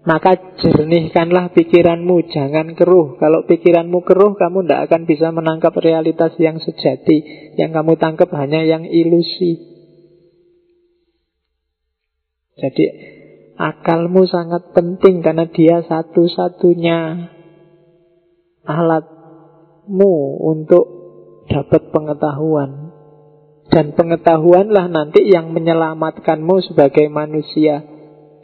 Maka jernihkanlah pikiranmu, jangan keruh. Kalau pikiranmu keruh, kamu tidak akan bisa menangkap realitas yang sejati. Yang kamu tangkap hanya yang ilusi. Jadi akalmu sangat penting karena dia satu-satunya alatmu untuk dapat pengetahuan. Dan pengetahuanlah nanti yang menyelamatkanmu sebagai manusia.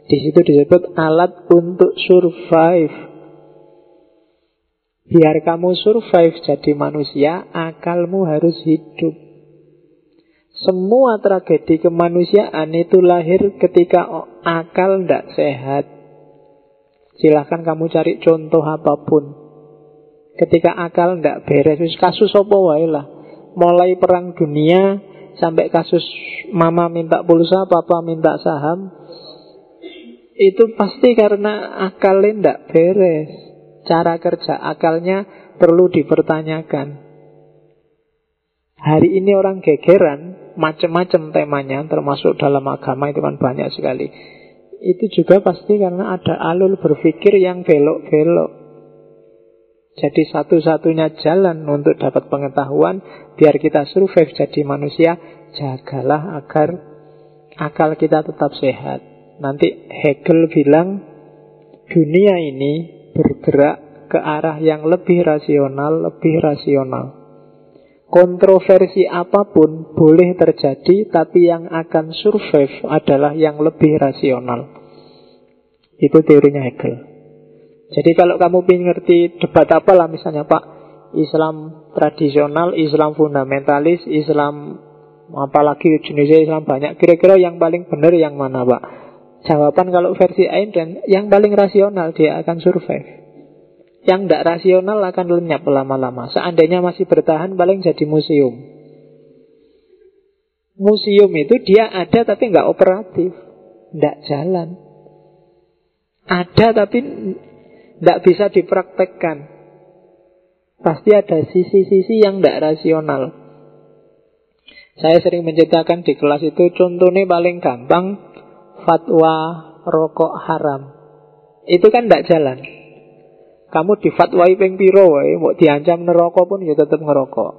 Di situ disebut alat untuk survive. Biar kamu survive jadi manusia, akalmu harus hidup. Semua tragedi kemanusiaan itu lahir ketika akal tidak sehat. Silahkan kamu cari contoh apa pun. Ketika akal tidak beres, kasus apa wae lah. Mulai perang dunia sampai kasus mama minta pulsa, papa minta saham, itu pasti karena akalnya tidak beres. Cara kerja akalnya perlu dipertanyakan. Hari ini orang gegeran, macam-macam temanya, termasuk dalam agama itu kan banyak sekali. Itu juga pasti karena ada alur berpikir yang belok-belok. Jadi satu-satunya jalan untuk dapat pengetahuan biar kita survive jadi manusia, jagalah agar akal kita tetap sehat. Nanti Hegel bilang dunia ini bergerak ke arah yang lebih rasional, lebih rasional. Kontroversi apa pun boleh terjadi, tapi yang akan survive adalah yang lebih rasional. Itu teorinya Hegel. Jadi kalau kamu ingin ngerti debat apa lah misalnya Pak, Islam tradisional, Islam fundamentalis, Islam apalagi jenisnya Islam banyak. Kira-kira yang paling benar yang mana Pak? Jawaban kalau versi dan yang paling rasional dia akan survive. Yang tidak rasional akan lenyap lama-lama. Seandainya masih bertahan paling jadi museum. Museum itu dia ada tapi nggak operatif, nggak jalan. Ada tapi nggak bisa dipraktekkan. Pasti ada sisi-sisi yang tidak rasional. Saya sering menceritakan di kelas itu contohnya paling gampang fatwa rokok haram. Itu kan tidak jalan. Kamu difatwai ping piro wae, mau diancam neraka pun ya tetap ngerokok.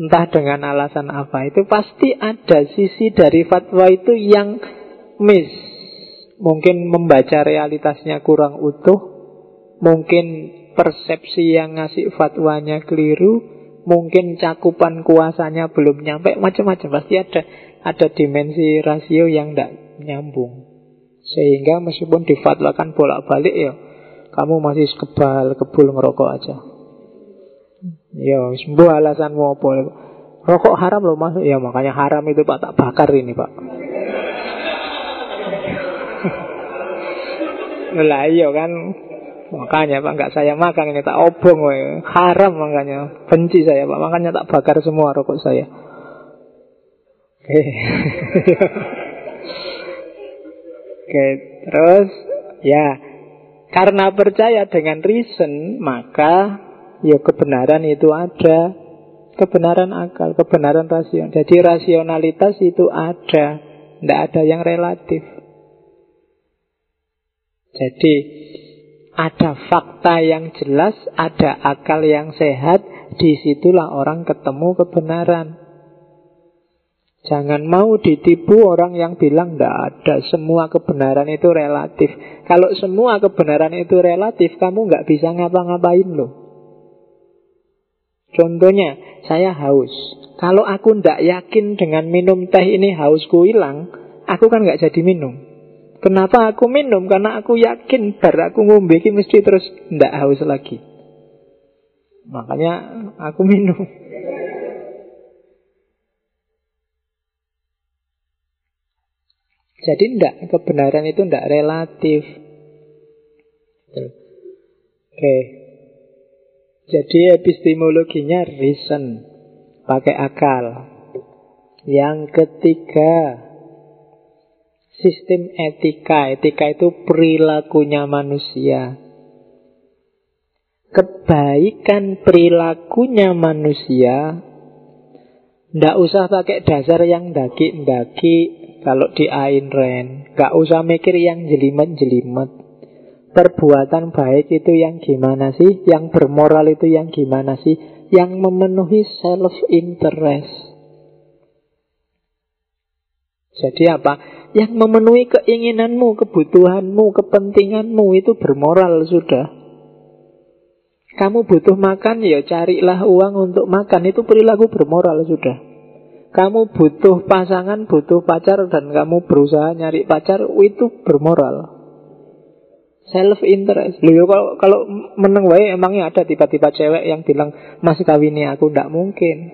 Entah dengan alasan apa, itu pasti ada sisi dari fatwa itu yang miss. Mungkin membaca realitasnya kurang utuh, mungkin persepsi yang ngasih fatwanya keliru, mungkin cakupan kuasanya belum nyampe, macam-macam pasti ada ada dimensi rasio yang tidak nyambung. Sehingga meskipun difatwakan bolak-balik ya, kamu masih kebal, kebul ngerokok aja. Ya, sembuh alasanmu apa? Rokok haram loh masuk ya makanya haram itu pak. Tak bakar ini pak. Lah iya kan. Makanya Pak nggak saya makan ini. Tak obong woy. Haram makanya. Benci saya Pak. Makanya tak bakar semua rokok saya. Oke. Oke, terus. Ya karena percaya dengan reason maka ya kebenaran itu ada. kebenaran akal, kebenaran rasional. Jadi rasionalitas itu ada, tidak ada yang relatif. Jadi ada fakta yang jelas, ada akal yang sehat, di situlah orang ketemu kebenaran. Jangan mau ditipu orang yang bilang tidak ada semua kebenaran itu relatif. Kalau semua kebenaran itu relatif, kamu nggak bisa ngapa-ngapain loh. Contohnya, saya haus. Kalau aku tidak yakin dengan minum teh ini hausku hilang, aku kan nggak jadi minum. Kenapa aku minum? Karena aku yakin bar aku ngombe mesti terus ndak haus lagi. Makanya aku minum. Jadi ndak kebenaran itu ndak relatif. Oke. Jadi epistemologinya reason, pakai akal. Yang ketiga, sistem etika. Etika itu perilakunya manusia. Kebaikan perilakunya manusia Tidak usah pakai dasar yang daki-daki Kalau di Ain Ren Gak usah mikir yang jelimet-jelimet Perbuatan baik itu yang gimana sih? Yang bermoral itu yang gimana sih? Yang memenuhi self-interest Jadi apa? yang memenuhi keinginanmu, kebutuhanmu, kepentinganmu itu bermoral sudah. Kamu butuh makan, ya carilah uang untuk makan. Itu perilaku bermoral sudah. Kamu butuh pasangan, butuh pacar, dan kamu berusaha nyari pacar, itu bermoral. Self interest. Loh, kalau kalau meneng wae emangnya ada tiba-tiba cewek yang bilang Mas kawini aku ndak mungkin.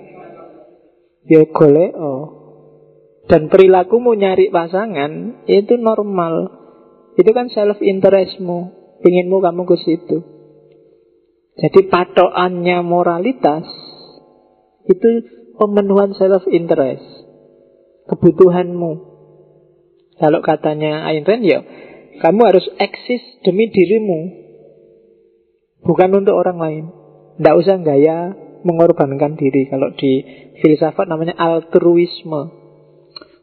Ya golek oh dan perilakumu nyari pasangan itu normal. Itu kan self interestmu, pinginmu kamu ke situ. Jadi patokannya moralitas itu pemenuhan self interest, kebutuhanmu. Kalau katanya Ayn Rand ya, kamu harus eksis demi dirimu, bukan untuk orang lain. Tidak usah gaya mengorbankan diri. Kalau di filsafat namanya altruisme.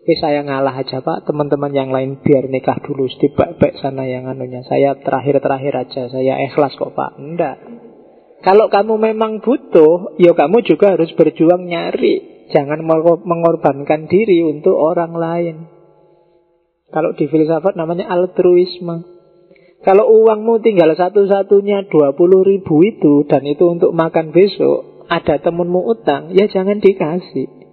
Ini saya ngalah aja pak Teman-teman yang lain biar nikah dulu Setibak-bak sana yang anunya Saya terakhir-terakhir aja Saya ikhlas kok pak Enggak Kalau kamu memang butuh Ya kamu juga harus berjuang nyari Jangan mengorbankan diri untuk orang lain Kalau di filsafat namanya altruisme Kalau uangmu tinggal satu-satunya 20 ribu itu Dan itu untuk makan besok Ada temenmu utang Ya jangan dikasih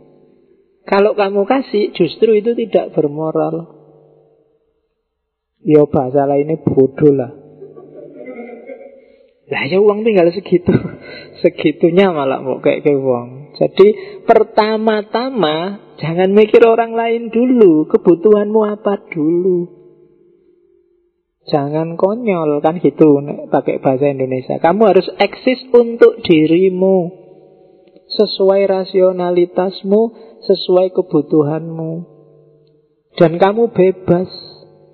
kalau kamu kasih, justru itu tidak bermoral. Ya bahasa lainnya bodoh lah. Lah ya uang tinggal segitu. Segitunya malah mau kayak ke uang. Jadi pertama-tama jangan mikir orang lain dulu. Kebutuhanmu apa dulu. Jangan konyol kan gitu pakai bahasa Indonesia. Kamu harus eksis untuk dirimu. Sesuai rasionalitasmu, sesuai kebutuhanmu. Dan kamu bebas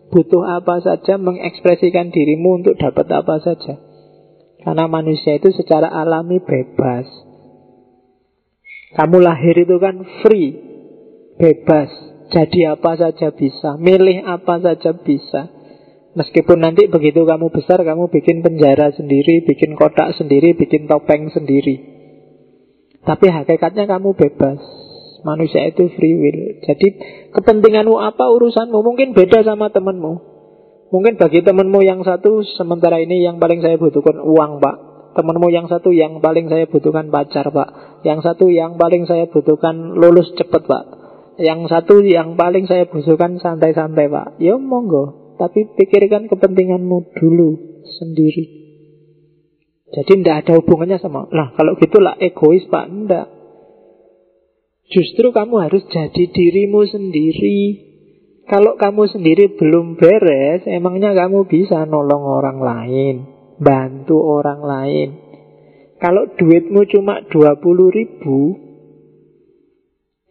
butuh apa saja mengekspresikan dirimu untuk dapat apa saja. Karena manusia itu secara alami bebas. Kamu lahir itu kan free, bebas. Jadi apa saja bisa, milih apa saja bisa. Meskipun nanti begitu kamu besar, kamu bikin penjara sendiri, bikin kotak sendiri, bikin topeng sendiri. Tapi hakikatnya kamu bebas. Manusia itu free will. Jadi kepentinganmu apa urusanmu mungkin beda sama temanmu. Mungkin bagi temanmu yang satu sementara ini yang paling saya butuhkan uang, Pak. Temanmu yang satu yang paling saya butuhkan pacar, Pak. Yang satu yang paling saya butuhkan lulus cepat, Pak. Yang satu yang paling saya butuhkan santai-santai, Pak. Ya monggo, tapi pikirkan kepentinganmu dulu sendiri. Jadi tidak ada hubungannya sama, lah kalau gitulah egois, Pak. Tidak. Justru kamu harus jadi dirimu sendiri. Kalau kamu sendiri belum beres, emangnya kamu bisa nolong orang lain, bantu orang lain. Kalau duitmu cuma 20 ribu,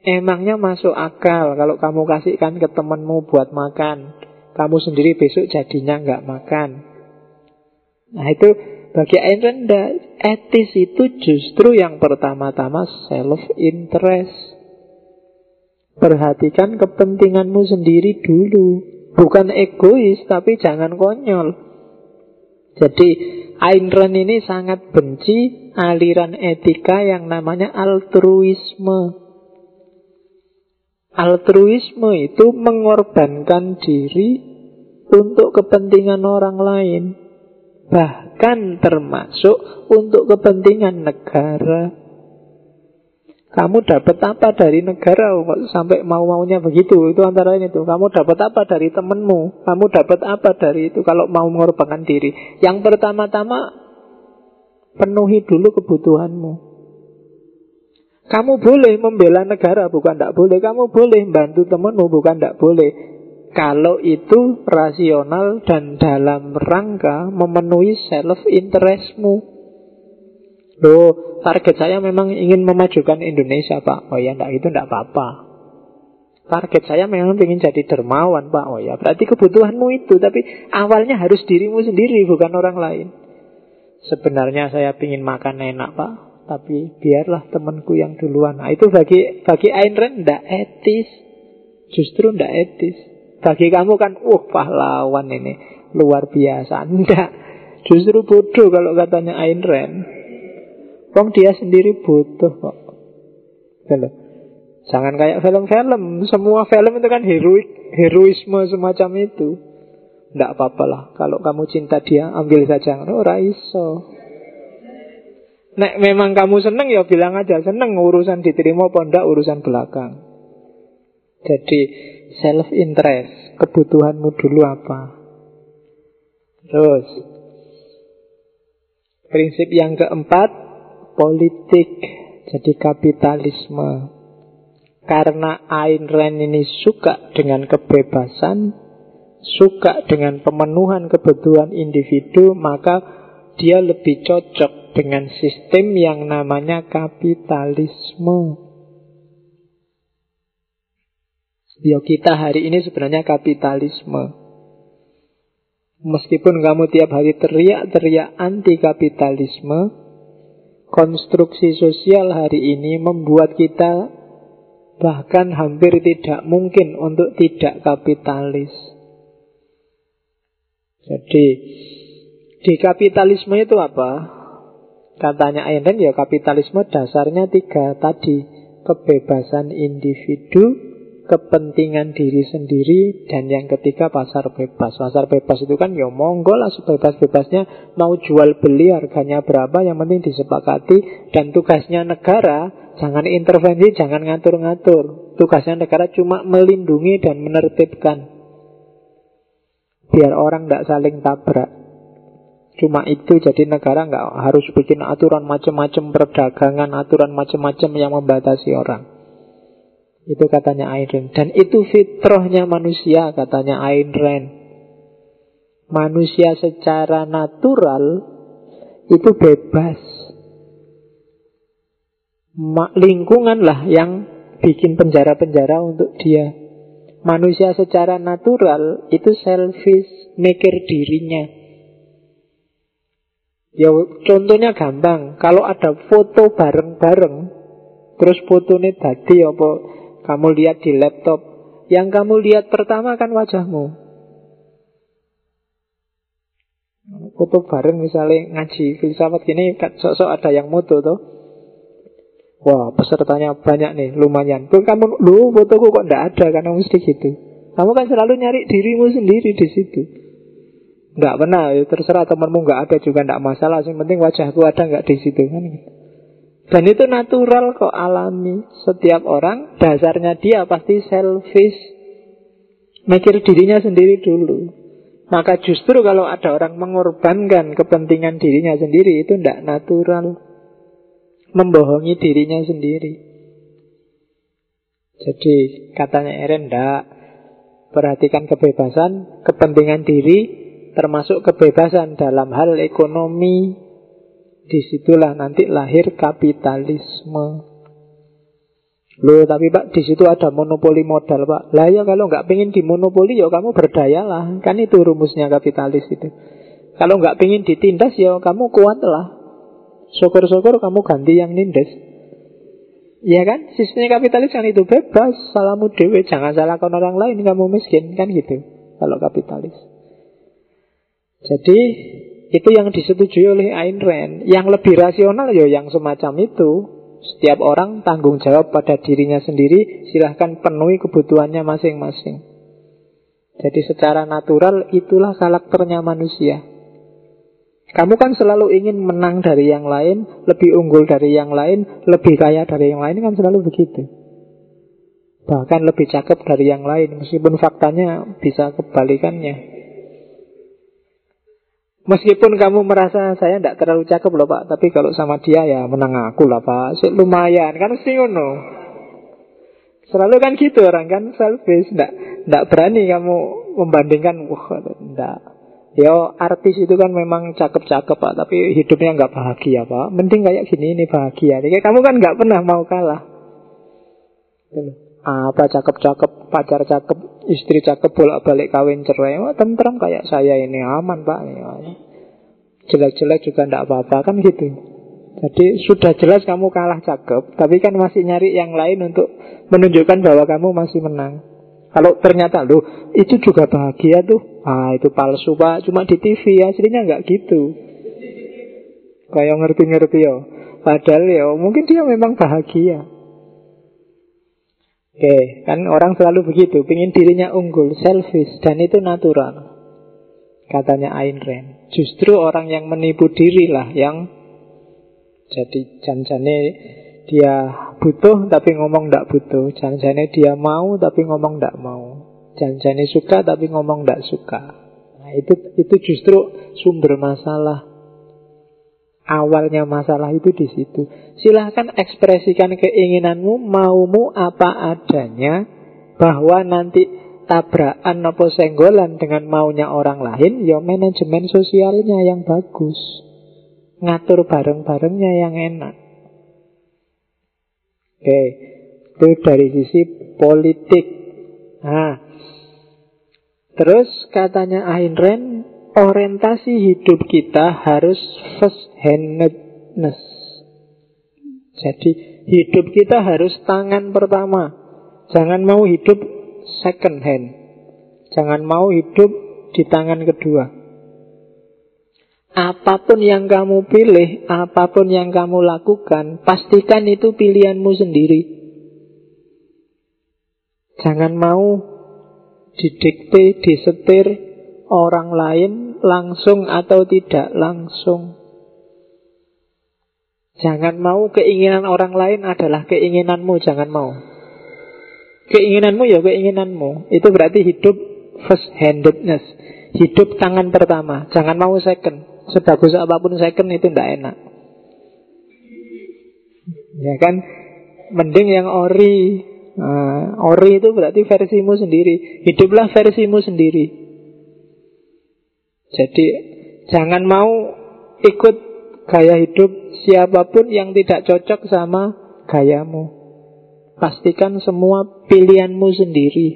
emangnya masuk akal kalau kamu kasihkan ke temanmu buat makan. Kamu sendiri besok jadinya nggak makan. Nah itu bagi Ayn etis itu justru yang pertama-tama self-interest. Perhatikan kepentinganmu sendiri dulu. Bukan egois, tapi jangan konyol. Jadi Ayn Rand ini sangat benci aliran etika yang namanya altruisme. Altruisme itu mengorbankan diri untuk kepentingan orang lain. Bahkan termasuk untuk kepentingan negara. Kamu dapat apa dari negara sampai mau-maunya begitu? Itu antara ini tuh. Kamu dapat apa dari temenmu? Kamu dapat apa dari itu kalau mau mengorbankan diri? Yang pertama-tama penuhi dulu kebutuhanmu. Kamu boleh membela negara, bukan tidak boleh. Kamu boleh bantu temenmu, bukan tidak boleh. Kalau itu rasional dan dalam rangka memenuhi self-interestmu. Loh, target saya memang ingin memajukan Indonesia, Pak. Oh ya, enggak itu enggak apa-apa. Target saya memang ingin jadi dermawan, Pak. Oh ya, berarti kebutuhanmu itu. Tapi awalnya harus dirimu sendiri, bukan orang lain. Sebenarnya saya ingin makan enak, Pak. Tapi biarlah temanku yang duluan. Nah, itu bagi bagi Ayn Rand enggak etis. Justru enggak etis. Bagi kamu kan, uh pahlawan ini. Luar biasa. Enggak. Justru bodoh kalau katanya Ayn Rand. Wong dia sendiri butuh kok. Gitu. Jangan kayak film-film. Semua film itu kan heroik, heroisme semacam itu. Tidak apa-apa lah. Kalau kamu cinta dia, ambil saja. Oh, raiso. Nek memang kamu seneng ya bilang aja seneng urusan diterima apa urusan belakang. Jadi self interest, kebutuhanmu dulu apa? Terus prinsip yang keempat politik, jadi kapitalisme. Karena Ayn Rand ini suka dengan kebebasan, suka dengan pemenuhan kebutuhan individu, maka dia lebih cocok dengan sistem yang namanya kapitalisme. Ya kita hari ini sebenarnya kapitalisme. Meskipun kamu tiap hari teriak-teriak anti kapitalisme, konstruksi sosial hari ini membuat kita bahkan hampir tidak mungkin untuk tidak kapitalis. Jadi di kapitalisme itu apa? Katanya Einstein ya kapitalisme dasarnya tiga tadi kebebasan individu, kepentingan diri sendiri dan yang ketiga pasar bebas. Pasar bebas itu kan ya monggo lah sebebas-bebasnya mau jual beli harganya berapa yang penting disepakati dan tugasnya negara jangan intervensi, jangan ngatur-ngatur. Tugasnya negara cuma melindungi dan menertibkan. Biar orang tidak saling tabrak. Cuma itu jadi negara nggak harus bikin aturan macam-macam perdagangan, aturan macam-macam yang membatasi orang. Itu katanya Ayn Rand. Dan itu fitrahnya manusia, katanya Ayn Rand. Manusia secara natural itu bebas. Lingkungan lah yang bikin penjara-penjara untuk dia. Manusia secara natural itu selfish, mikir dirinya. Ya contohnya gampang, kalau ada foto bareng-bareng, terus fotonya tadi apa kamu lihat di laptop. Yang kamu lihat pertama kan wajahmu. Foto bareng misalnya ngaji filsafat gini sok-sok ada yang moto tuh. Wah pesertanya banyak nih lumayan. Tuh kamu lu fotoku kok ndak ada karena mesti gitu. Kamu kan selalu nyari dirimu sendiri di situ. Nggak pernah, ya terserah temanmu nggak ada juga nggak masalah. Yang penting wajahku ada nggak di situ kan gitu. Dan itu natural kok alami. Setiap orang dasarnya dia pasti selfish. Mikir dirinya sendiri dulu. Maka justru kalau ada orang mengorbankan kepentingan dirinya sendiri itu tidak natural. Membohongi dirinya sendiri. Jadi katanya Eren tidak perhatikan kebebasan, kepentingan diri, termasuk kebebasan dalam hal ekonomi, Di situlah nanti lahir kapitalisme. Loh, tapi Pak, di situ ada monopoli modal, Pak. Lah ya kalau nggak pengen dimonopoli, ya kamu berdayalah. Kan itu rumusnya kapitalis itu. Kalau nggak pengen ditindas, ya kamu kuat lah. Syukur-syukur kamu ganti yang nindes. Iya kan? Sistemnya kapitalis kan itu bebas. Salahmu dewe, jangan salahkan orang lain. Kamu miskin kan gitu. Kalau kapitalis. Jadi itu yang disetujui oleh Ayn Rand. Yang lebih rasional ya yang semacam itu. Setiap orang tanggung jawab pada dirinya sendiri. Silahkan penuhi kebutuhannya masing-masing. Jadi secara natural itulah karakternya manusia. Kamu kan selalu ingin menang dari yang lain, lebih unggul dari yang lain, lebih kaya dari yang lain kan selalu begitu. Bahkan lebih cakep dari yang lain, meskipun faktanya bisa kebalikannya. Meskipun kamu merasa saya tidak terlalu cakep loh pak, tapi kalau sama dia ya menang aku lah pak, Sik, lumayan kan mesti ngono. Selalu kan gitu orang kan selfish, tidak tidak berani kamu membandingkan, wah tidak. Ya artis itu kan memang cakep-cakep pak Tapi hidupnya nggak bahagia pak Mending kayak gini ini bahagia Kayak kamu kan nggak pernah mau kalah Apa cakep-cakep Pacar cakep Istri cakep bolak-balik kawin cerai. Oh, Tentram kayak saya ini. Aman pak. Jelek-jelek juga nggak apa-apa Kan gitu. Jadi sudah jelas kamu kalah cakep Tapi kan masih nyari yang lain untuk Menunjukkan bahwa kamu masih menang. Kalau ternyata lu itu juga bahagia tuh, ah itu palsu pak, cuma di TV aslinya nggak gitu. Kayak ngerti-ngerti ya. Padahal ya mungkin dia memang bahagia. Oke, kan orang selalu begitu, pingin dirinya unggul, selfish, dan itu natural. Katanya Ayn Rand. Justru orang yang menipu diri lah yang jadi janjane dia butuh tapi ngomong ndak butuh. Jangan-jangan dia mau tapi ngomong ndak mau. Jangan-jangan suka tapi ngomong ndak suka. Nah, itu itu justru sumber masalah. Awalnya masalah itu di situ. Silahkan ekspresikan keinginanmu, maumu apa adanya, bahwa nanti tabrakan atau senggolan dengan maunya orang lain, ya manajemen sosialnya yang bagus. Ngatur bareng-barengnya yang enak. Oke, itu dari sisi politik. Nah, terus katanya Ayn Rand, orientasi hidup kita harus first-handedness. Jadi hidup kita harus tangan pertama. Jangan mau hidup second hand. Jangan mau hidup di tangan kedua. Apa pun yang kamu pilih, apa pun yang kamu lakukan, pastikan itu pilihanmu sendiri. Jangan mau didikte, disetir orang lain langsung atau tidak langsung. Jangan mau keinginan orang lain adalah keinginanmu, jangan mau. Keinginanmu ya keinginanmu. Itu berarti hidup first handedness. Hidup tangan pertama, jangan mau second. Sebagus apa pun second itu tidak enak Ya kan Mending yang ori nah, Ori itu berarti versimu sendiri Hiduplah versimu sendiri Jadi Jangan mau ikut gaya hidup siapa pun yang tidak cocok sama gayamu Pastikan semua pilihanmu sendiri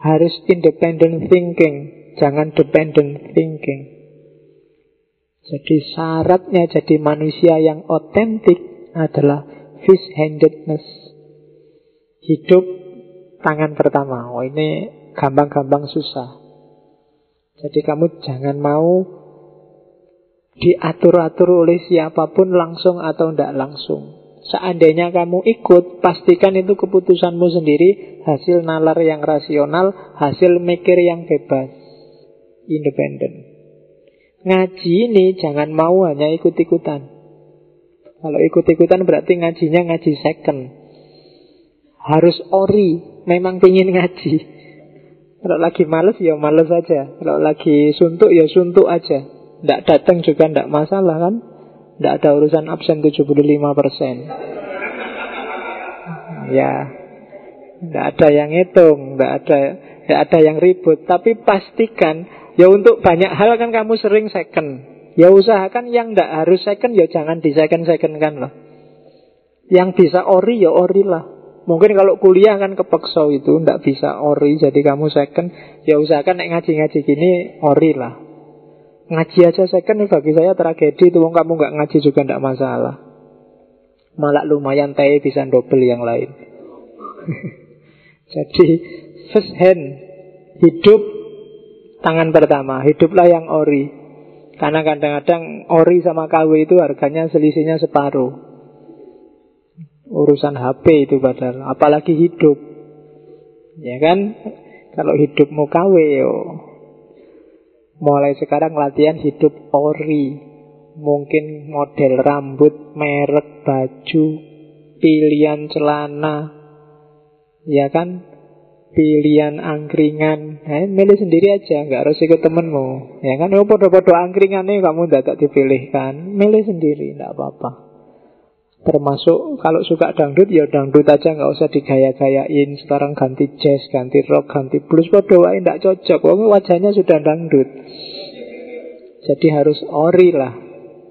Harus independent thinking Jangan dependent thinking jadi syaratnya jadi manusia yang otentik adalah fish-handedness. Hidup tangan pertama. Oh ini gampang-gampang susah. Jadi kamu jangan mau diatur-atur oleh siapa pun langsung atau tidak langsung. Seandainya kamu ikut, pastikan itu keputusanmu sendiri, hasil nalar yang rasional, hasil mikir yang bebas, independen. Ngaji ini jangan mau hanya ikut-ikutan. Kalau ikut-ikutan berarti ngajinya ngaji second. Harus ori, memang ingin ngaji. Kalau lagi males ya males aja. Kalau lagi suntuk ya suntuk aja. Tidak datang juga tidak masalah kan. Tidak ada urusan absen 75%. Ya, tidak ada yang hitung, tidak ada, tidak ada yang ribut. Tapi pastikan Ya untuk banyak hal kan kamu sering second. Ya usahakan yang tidak harus second ya jangan di second second kan loh. Yang bisa ori ya ori lah. Mungkin kalau kuliah kan kepeksa itu Tidak bisa ori jadi kamu second Ya usahakan naik ngaji-ngaji gini ori lah Ngaji aja second bagi saya tragedi itu kamu nggak ngaji juga tidak masalah. Malah lumayan teh bisa double yang lain. Jadi first hand hidup tangan pertama, hiduplah yang ori. Karena kadang-kadang ori sama KW itu harganya selisihnya separuh. Urusan HP itu padahal, apalagi hidup. Ya kan? Kalau hidupmu KW yo Mulai sekarang latihan hidup ori. Mungkin model rambut, merek baju, pilihan celana, ya kan? Pilihan angkringan, eh, milih sendiri aja, nggak harus ikut temenmu, ya kan? Oh, podo-podo angkringan nih kamu tidak dipilihkan, milih sendiri, tidak apa-apa. Termasuk kalau suka dangdut ya dangdut aja nggak usah digaya-gayain. Sekarang ganti jazz, ganti rock, ganti blues. Podo wae ndak cocok. Wong wajahnya sudah dangdut. Jadi harus ori lah.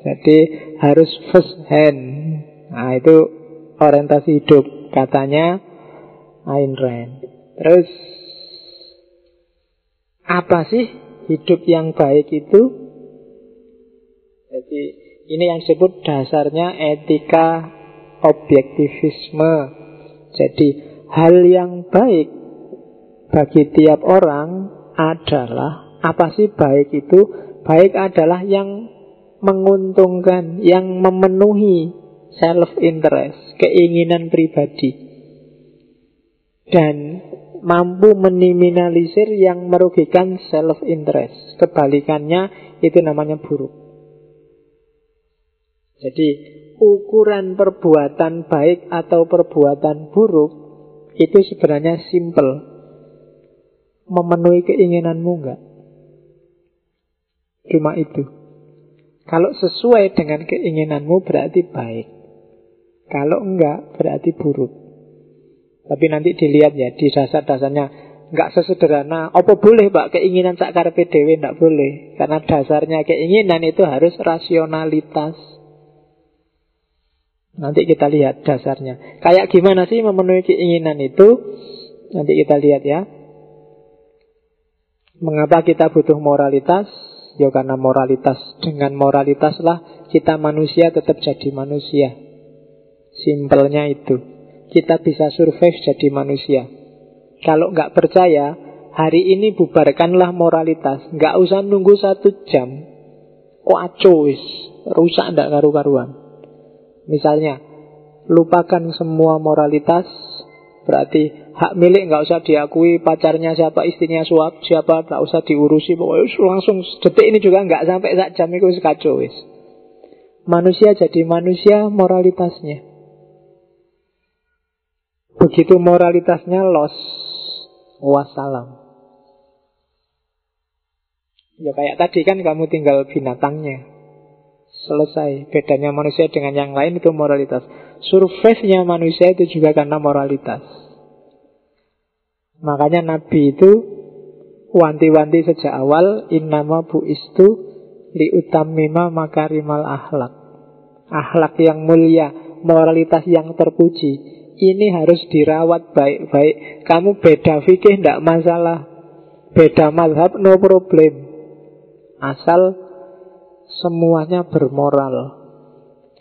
Jadi harus first hand. Nah itu orientasi hidup katanya Ayn Rand. Terus apa sih hidup yang baik itu? Jadi ini yang disebut dasarnya etika objektivisme. Jadi hal yang baik bagi tiap orang adalah apa sih baik itu? Baik adalah yang menguntungkan, yang memenuhi self interest, keinginan pribadi. Dan mampu meminimalisir yang merugikan self interest. Kebalikannya itu namanya buruk. Jadi ukuran perbuatan baik atau perbuatan buruk itu sebenarnya simple. Memenuhi keinginanmu enggak? Cuma itu. Kalau sesuai dengan keinginanmu berarti baik. Kalau enggak berarti buruk. Tapi nanti dilihat ya di dasar-dasarnya Enggak sesederhana Apa boleh pak keinginan sakar PDW Enggak boleh Karena dasarnya keinginan itu harus rasionalitas Nanti kita lihat dasarnya. Kayak gimana sih memenuhi keinginan itu? Nanti kita lihat ya. Mengapa kita butuh moralitas? Ya karena moralitas. Dengan moralitas lah kita manusia tetap jadi manusia. Simpelnya itu. Kita bisa survive jadi manusia. Kalau nggak percaya, hari ini bubarkanlah moralitas. Nggak usah nunggu satu jam. Kok wis. Rusak ndak karu-karuan. Misalnya, lupakan semua moralitas, berarti hak milik nggak usah diakui, pacarnya siapa, istrinya suap, siapa, nggak usah diurusi, pokoknya langsung detik ini juga nggak sampai sak jam itu kacau wis. Manusia jadi manusia moralitasnya. Begitu moralitasnya los, wassalam. Ya kayak tadi kan kamu tinggal binatangnya. Selesai. Bedanya manusia dengan yang lain itu moralitas. Survive-nya manusia itu juga karena moralitas. Makanya Nabi itu wanti-wanti sejak awal innama bu istu li utamima makarimal ahlak. Ahlak yang mulia, moralitas yang terpuji. Ini harus dirawat baik-baik. Kamu beda fikih tidak masalah. Beda mazhab no problem. Asal semuanya bermoral.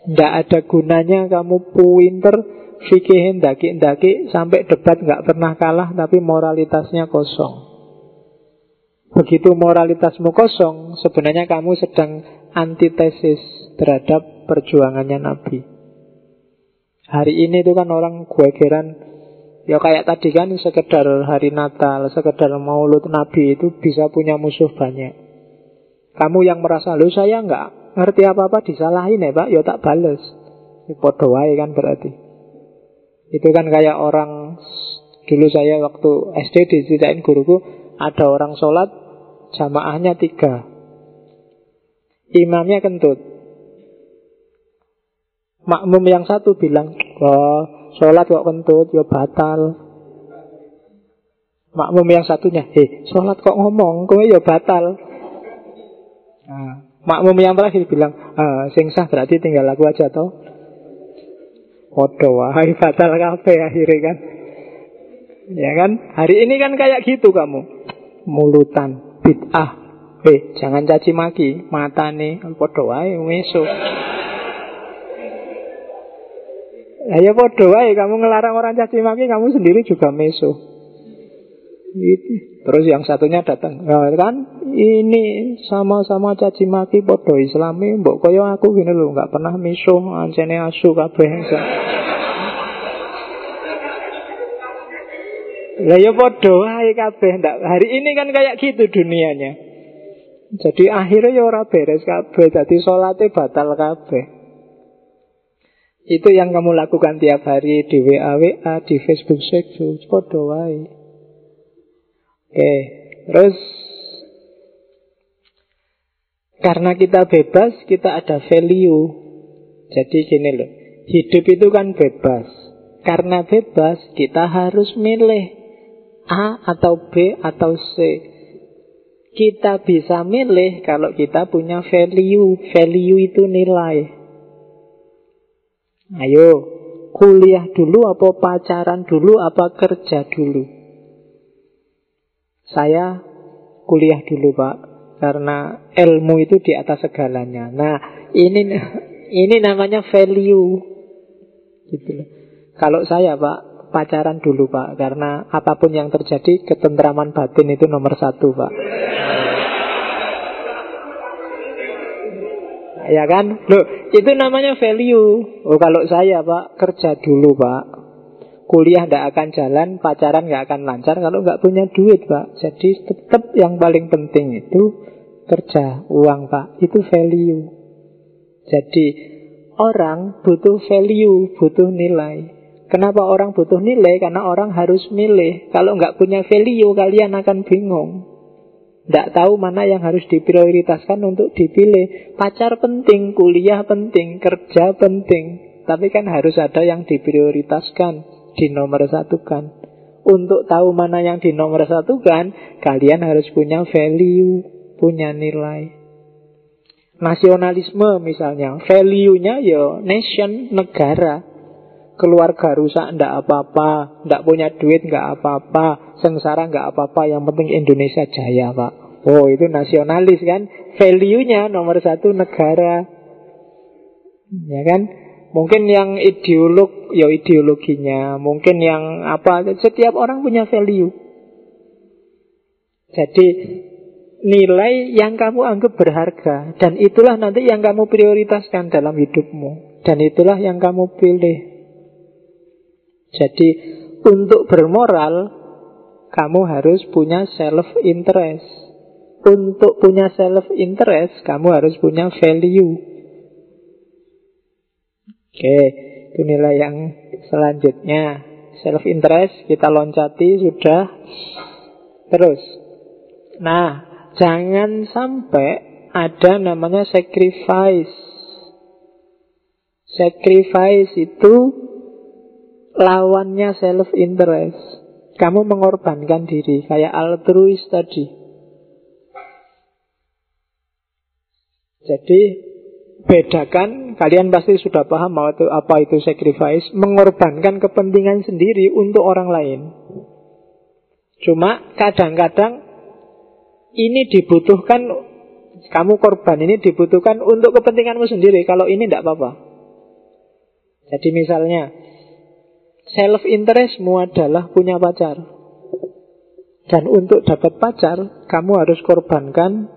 Tidak ada gunanya kamu pinter fikih daki-daki sampai debat nggak pernah kalah tapi moralitasnya kosong. Begitu moralitasmu kosong, sebenarnya kamu sedang antitesis terhadap perjuangannya Nabi. Hari ini itu kan orang gue geran Ya kayak tadi kan sekedar hari Natal, sekedar maulud Nabi itu bisa punya musuh banyak. Kamu yang merasa, lu saya nggak ngerti apa-apa disalahin ya pak, ya tak bales. Podo kan berarti. Itu kan kayak orang dulu saya waktu SD diceritain guruku ada orang sholat jamaahnya tiga, imamnya kentut. Makmum yang satu bilang, wah sholat kok kentut, ya batal. Makmum yang satunya, hei sholat kok ngomong, kowe ya batal. Nah, makmum yang terakhir bilang, ah, sing sah berarti tinggal aku aja toh. Podo wahai batal kafe akhirnya kan. Ya kan? Hari ini kan kayak gitu kamu. Mulutan, bid'ah, Eh, jangan caci maki, mata nih, padha wae meso. Ya podo wae kamu ngelarang orang caci maki, kamu sendiri juga meso. Gitu. Terus yang satunya datang, nah, kan ini sama-sama caci maki podo Islami, mbok koyo aku gini loh, nggak pernah meso, ancene asu kabeh. Lah ya podo wae kabeh. Hari ini kan kayak gitu dunianya. Jadi akhirnya ya ora beres kabeh, jadi salate batal kabeh. Itu yang kamu lakukan tiap hari di WA WA, di Facebook Facebook, podo wae. Oke, terus karena kita bebas, kita ada value. Jadi gini loh, hidup itu kan bebas. Karena bebas, kita harus milih A atau B atau C. Kita bisa milih kalau kita punya value. Value itu nilai. Ayo, kuliah dulu apa pacaran dulu apa kerja dulu? Saya kuliah dulu, Pak. Karena ilmu itu di atas segalanya. Nah, ini ini namanya value. Gitu loh. Kalau saya, Pak, pacaran dulu, Pak. Karena apa pun yang terjadi, ketentraman batin itu nomor satu, Pak. ya kan? Loh, itu namanya value. Oh, kalau saya, Pak, kerja dulu, Pak. Kuliah tidak akan jalan, pacaran nggak akan lancar kalau nggak punya duit, Pak. Jadi tetap yang paling penting itu kerja, uang, Pak. Itu value. Jadi orang butuh value, butuh nilai. Kenapa orang butuh nilai? Karena orang harus milih. Kalau nggak punya value, kalian akan bingung. Tidak tahu mana yang harus diprioritaskan untuk dipilih. Pacar penting, kuliah penting, kerja penting. Tapi kan harus ada yang diprioritaskan, di nomor satu kan. Untuk tahu mana yang di nomor satu kan, kalian harus punya value, punya nilai. Nasionalisme misalnya, value-nya ya nation, negara. Keluarga rusak ndak apa-apa, ndak punya duit nggak apa-apa, sengsara nggak apa-apa, yang penting Indonesia jaya pak. Oh itu nasionalis kan, value-nya nomor satu negara, ya kan? Mungkin yang ideolog, ya ideologinya, mungkin yang apa, setiap orang punya value. Jadi nilai yang kamu anggap berharga dan itulah nanti yang kamu prioritaskan dalam hidupmu dan itulah yang kamu pilih. Jadi untuk bermoral kamu harus punya self interest. Untuk punya self interest kamu harus punya value. Oke, itu nilai yang selanjutnya. Self interest kita loncati sudah. Terus. Nah, jangan sampai ada namanya sacrifice. Sacrifice itu lawannya self interest. Kamu mengorbankan diri kayak altruis tadi. Jadi bedakan kalian pasti sudah paham bahwa itu apa itu sacrifice, mengorbankan kepentingan sendiri untuk orang lain. Cuma kadang-kadang ini dibutuhkan kamu korban ini dibutuhkan untuk kepentinganmu sendiri. Kalau ini tidak apa-apa. Jadi misalnya Self interestmu adalah punya pacar. Dan untuk dapat pacar, kamu harus korbankan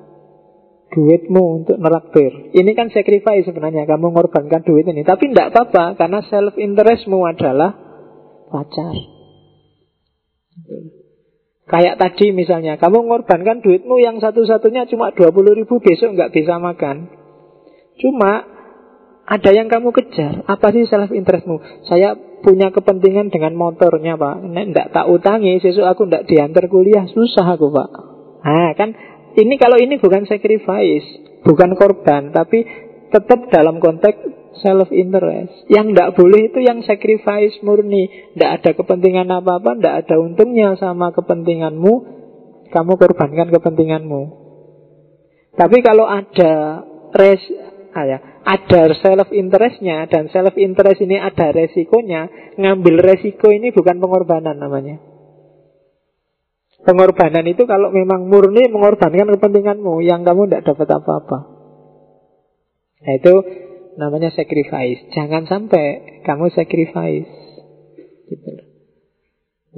duitmu untuk neraktir. Ini kan sacrifice sebenarnya, kamu mengorbankan duit ini. Tapi tidak apa-apa, karena self interestmu adalah pacar. Kayak tadi misalnya, kamu mengorbankan duitmu yang satu-satunya cuma 20 ribu, besok nggak bisa makan. Cuma ada yang kamu kejar. Apa sih self interestmu? Saya punya kepentingan dengan motornya, Pak. Ndak tak utangi, sesuk aku ndak diantar kuliah, susah aku, Pak. Nah, kan ini kalau ini bukan sacrifice, bukan korban, tapi tetap dalam konteks self interest. Yang ndak boleh itu yang sacrifice murni, ndak ada kepentingan apa-apa, ndak ada untungnya sama kepentinganmu, kamu korbankan kepentinganmu. Tapi kalau ada res ah ya, ada self interestnya dan self interest ini ada resikonya. Ngambil resiko ini bukan pengorbanan namanya. Pengorbanan itu kalau memang murni mengorbankan kepentinganmu yang kamu tidak dapat apa-apa. Nah itu namanya sacrifice. Jangan sampai kamu sacrifice. Gitu.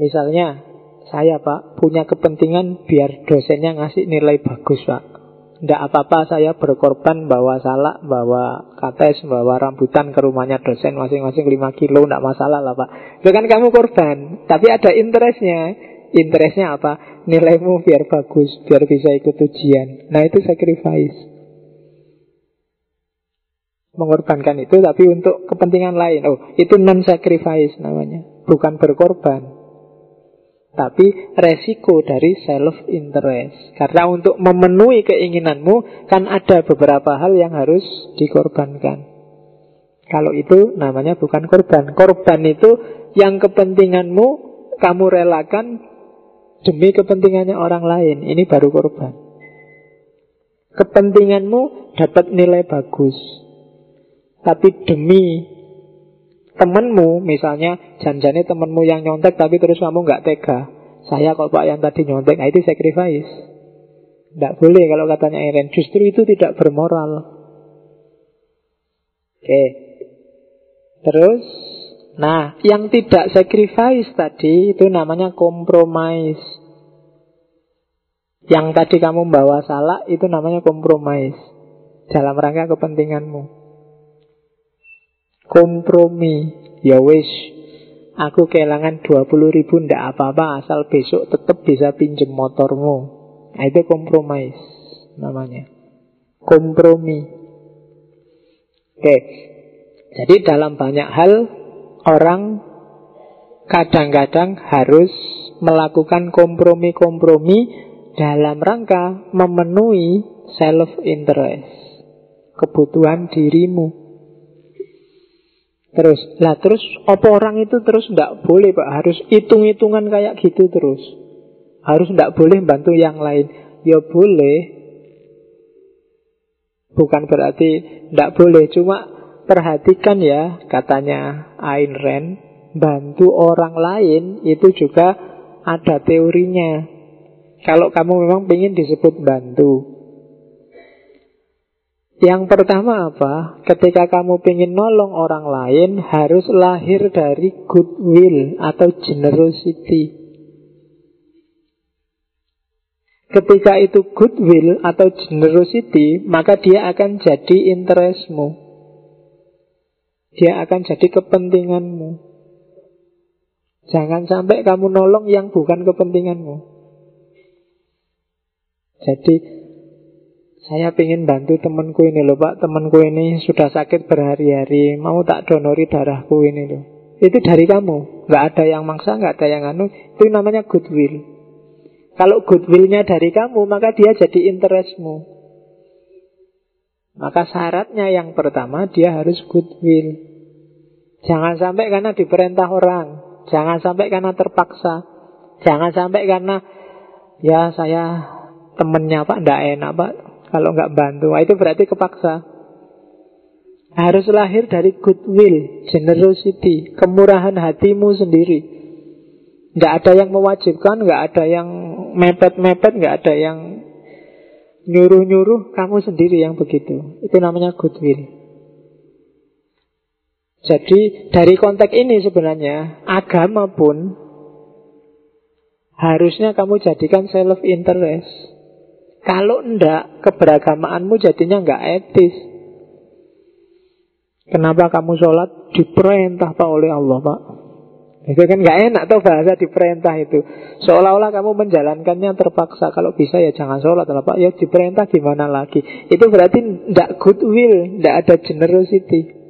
Misalnya saya pak punya kepentingan biar dosennya ngasih nilai bagus pak. Tidak apa-apa saya berkorban bawa salak, bawa kates, bawa rambutan ke rumahnya dosen masing-masing 5 kilo, tidak masalah lah pak. Itu kan kamu korban, tapi ada interestnya. Interestnya apa? Nilaimu biar bagus, biar bisa ikut ujian. Nah itu sacrifice. Mengorbankan itu tapi untuk kepentingan lain. Oh, itu non-sacrifice namanya. Bukan berkorban. Tapi resiko dari self-interest Karena untuk memenuhi keinginanmu Kan ada beberapa hal yang harus dikorbankan Kalau itu namanya bukan korban Korban itu yang kepentinganmu Kamu relakan Demi kepentingannya orang lain Ini baru korban. Kepentinganmu dapat nilai bagus. Tapi demi temenmu misalnya janjane temenmu yang nyontek tapi terus kamu nggak tega. Saya kok pak yang tadi nyontek nah itu sacrifice. Tidak boleh kalau katanya Eren. Justru itu tidak bermoral. Oke. Terus nah yang tidak sacrifice tadi itu namanya kompromis yang tadi kamu bawa salah itu namanya kompromis dalam rangka kepentinganmu. Kompromi. Ya wis aku kehilangan 20 ribu ndak apa-apa asal besok tetap bisa pinjem motormu. Nah, itu kompromis namanya. Kompromi. Oke jadi dalam banyak hal orang kadang-kadang harus melakukan kompromi-kompromi dalam rangka memenuhi self interest kebutuhan dirimu Terus, lah terus apa orang itu terus tidak boleh pak harus hitung-hitungan kayak gitu terus. Harus tidak boleh bantu yang lain. Ya boleh. Bukan berarti tidak boleh, cuma perhatikan ya katanya Ayn Rand, bantu orang lain itu juga ada teorinya. Kalau kamu memang ingin disebut bantu, yang pertama apa? Ketika kamu ingin nolong orang lain harus lahir dari goodwill atau generosity. Ketika itu goodwill atau generosity, maka dia akan jadi interestmu. Dia akan jadi kepentinganmu. Jangan sampai kamu nolong yang bukan kepentinganmu. Jadi saya ingin bantu temanku ini loh pak. Temanku ini sudah sakit berhari-hari Mau tak donori darahku ini loh. Itu dari kamu. Nggak ada yang maksa, nggak ada yang anu. Itu namanya goodwill. Kalau goodwillnya dari kamu Maka dia jadi interestmu Maka syaratnya yang pertama Dia harus goodwill Jangan sampai karena diperintah orang Jangan sampai karena terpaksa Jangan sampai karena Ya saya temennya pak, ndak enak pak kalau nggak bantu. Nah, itu berarti kepaksa. Harus lahir dari goodwill, generosity, kemurahan hatimu sendiri. Nggak ada yang mewajibkan, nggak ada yang mepet-mepet, nggak ada yang nyuruh-nyuruh, kamu sendiri yang begitu. Itu namanya goodwill. Jadi dari konteks ini sebenarnya agama pun harusnya kamu jadikan self interest. Kalau enggak, keberagamaanmu jadinya enggak etis. Kenapa kamu sholat diperintah Pak oleh Allah Pak? Itu kan enggak enak tuh bahasa diperintah itu. Seolah-olah kamu menjalankannya terpaksa. Kalau bisa ya jangan sholat lah Pak. Ya diperintah gimana lagi. Itu berarti enggak goodwill, enggak ada generosity.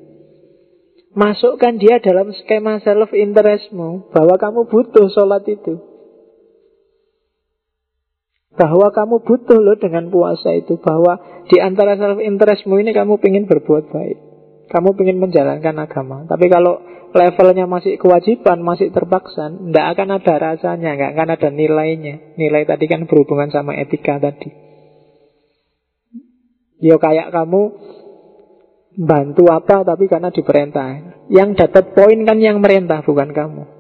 Masukkan dia dalam skema self interestmu bahwa kamu butuh sholat itu bahwa kamu butuh loh dengan puasa itu bahwa di antara self interestmu ini kamu ingin berbuat baik kamu ingin menjalankan agama tapi kalau levelnya masih kewajiban masih terpaksa tidak akan ada rasanya nggak akan ada nilainya nilai tadi kan berhubungan sama etika tadi yo kayak kamu bantu apa tapi karena diperintah yang dapat poin kan yang merintah bukan kamu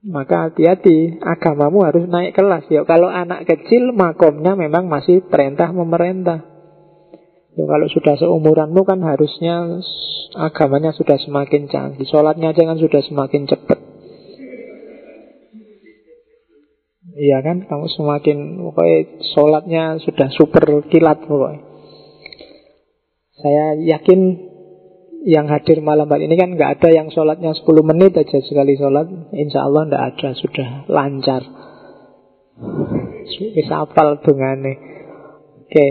Maka hati-hati, agamamu harus naik kelas. Ya, kalau anak kecil, makomnya memang masih perintah memerintah. Ya, kalau sudah seumuranmu kan harusnya agamanya sudah semakin canggih. Sholatnya aja kan sudah semakin cepat. Iya kan, kamu semakin pokoknya sholatnya sudah super kilat pokoknya. Saya yakin yang hadir malam hari ini kan nggak ada yang sholatnya 10 menit aja sekali sholat. Insya Allah nggak ada, sudah lancar. Bisa apal dungane. Oke,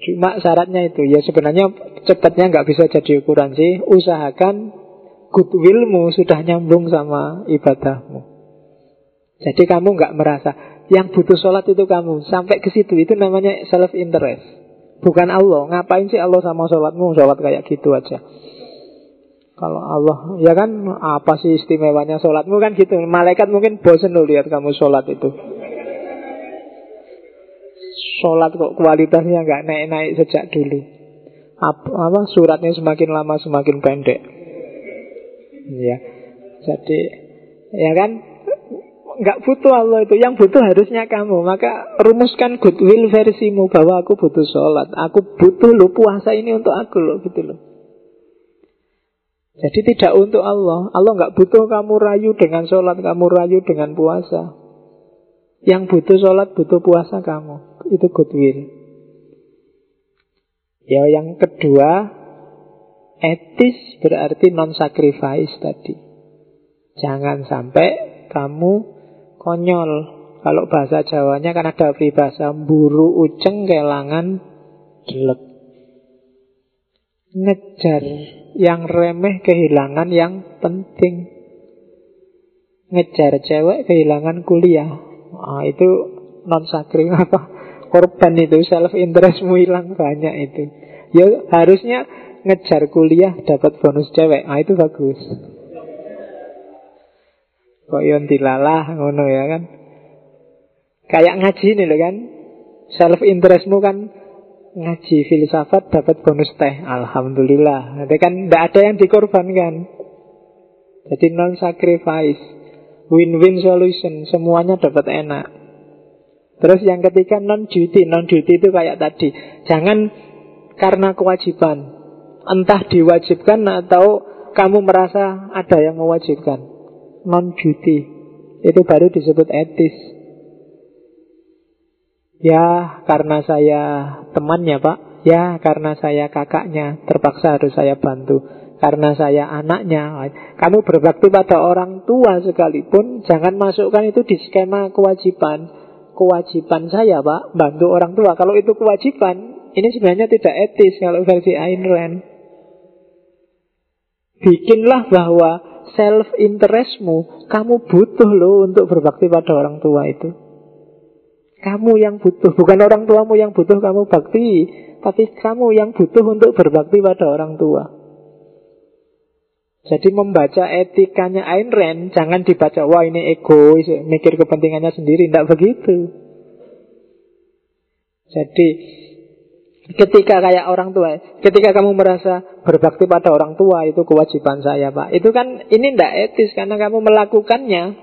cuma syaratnya itu ya sebenarnya cepatnya nggak bisa jadi ukuran sih. Usahakan goodwillmu sudah nyambung sama ibadahmu. Jadi kamu nggak merasa yang butuh sholat itu kamu sampai ke situ itu namanya self interest. Bukan Allah. Ngapain sih Allah sama sholatmu? Sholat kayak gitu aja. Kalau Allah, ya kan apa sih istimewanya sholatmu kan gitu. Malaikat mungkin bosen lihat kamu sholat itu. Sholat kok kualitasnya nggak naik-naik sejak dulu. Apa, apa suratnya semakin lama semakin pendek. Ya, jadi ya kan nggak butuh Allah itu, yang butuh harusnya kamu. Maka rumuskan goodwill versimu bahwa aku butuh sholat, aku butuh lo puasa ini untuk aku lo gitu loh. Jadi tidak untuk Allah. Allah nggak butuh kamu rayu dengan sholat, kamu rayu dengan puasa. Yang butuh sholat, butuh puasa kamu. Itu goodwill. Ya yang kedua, etis berarti non-sacrifice tadi. Jangan sampai kamu konyol. Kalau bahasa Jawanya kan ada bahasa buru uceng kelangan jelek. Ngejar yang remeh kehilangan yang penting. Ngejar cewek kehilangan kuliah. Ah, itu non sakri apa? Korban itu self interestmu hilang banyak itu. Ya harusnya ngejar kuliah dapat bonus cewek. Ah itu bagus. Kok yon dilalah ngono ya kan. Kayak ngaji nih loh kan. Self interestmu kan ngaji filsafat dapat bonus teh. Alhamdulillah. Nanti kan tidak ada yang dikorbankan. Jadi non sacrifice. Win-win solution. Semuanya dapat enak. Terus yang ketiga non duty. Non duty itu kayak tadi. Jangan karena kewajiban. Entah diwajibkan atau kamu merasa ada yang mewajibkan non-duty. Itu baru disebut etis. Ya, karena saya temannya, Pak. Ya, karena saya kakaknya, terpaksa harus saya bantu. Karena saya anaknya. Kamu berbakti pada orang tua sekalipun, jangan masukkan itu di skema kewajiban. Kewajiban saya, Pak, bantu orang tua. Kalau itu kewajiban, ini sebenarnya tidak etis kalau versi Ayn Rand. Bikinlah bahwa self interestmu, kamu butuh loh untuk berbakti pada orang tua itu. Kamu yang butuh, bukan orang tuamu yang butuh kamu bakti, tapi kamu yang butuh untuk berbakti pada orang tua. Jadi membaca etikanya Ayn Rand Jangan dibaca, wah ini egois Mikir kepentingannya sendiri, tidak begitu Jadi Ketika kayak orang tua, ketika kamu merasa berbakti pada orang tua itu kewajiban saya, Pak. Itu kan ini tidak etis karena kamu melakukannya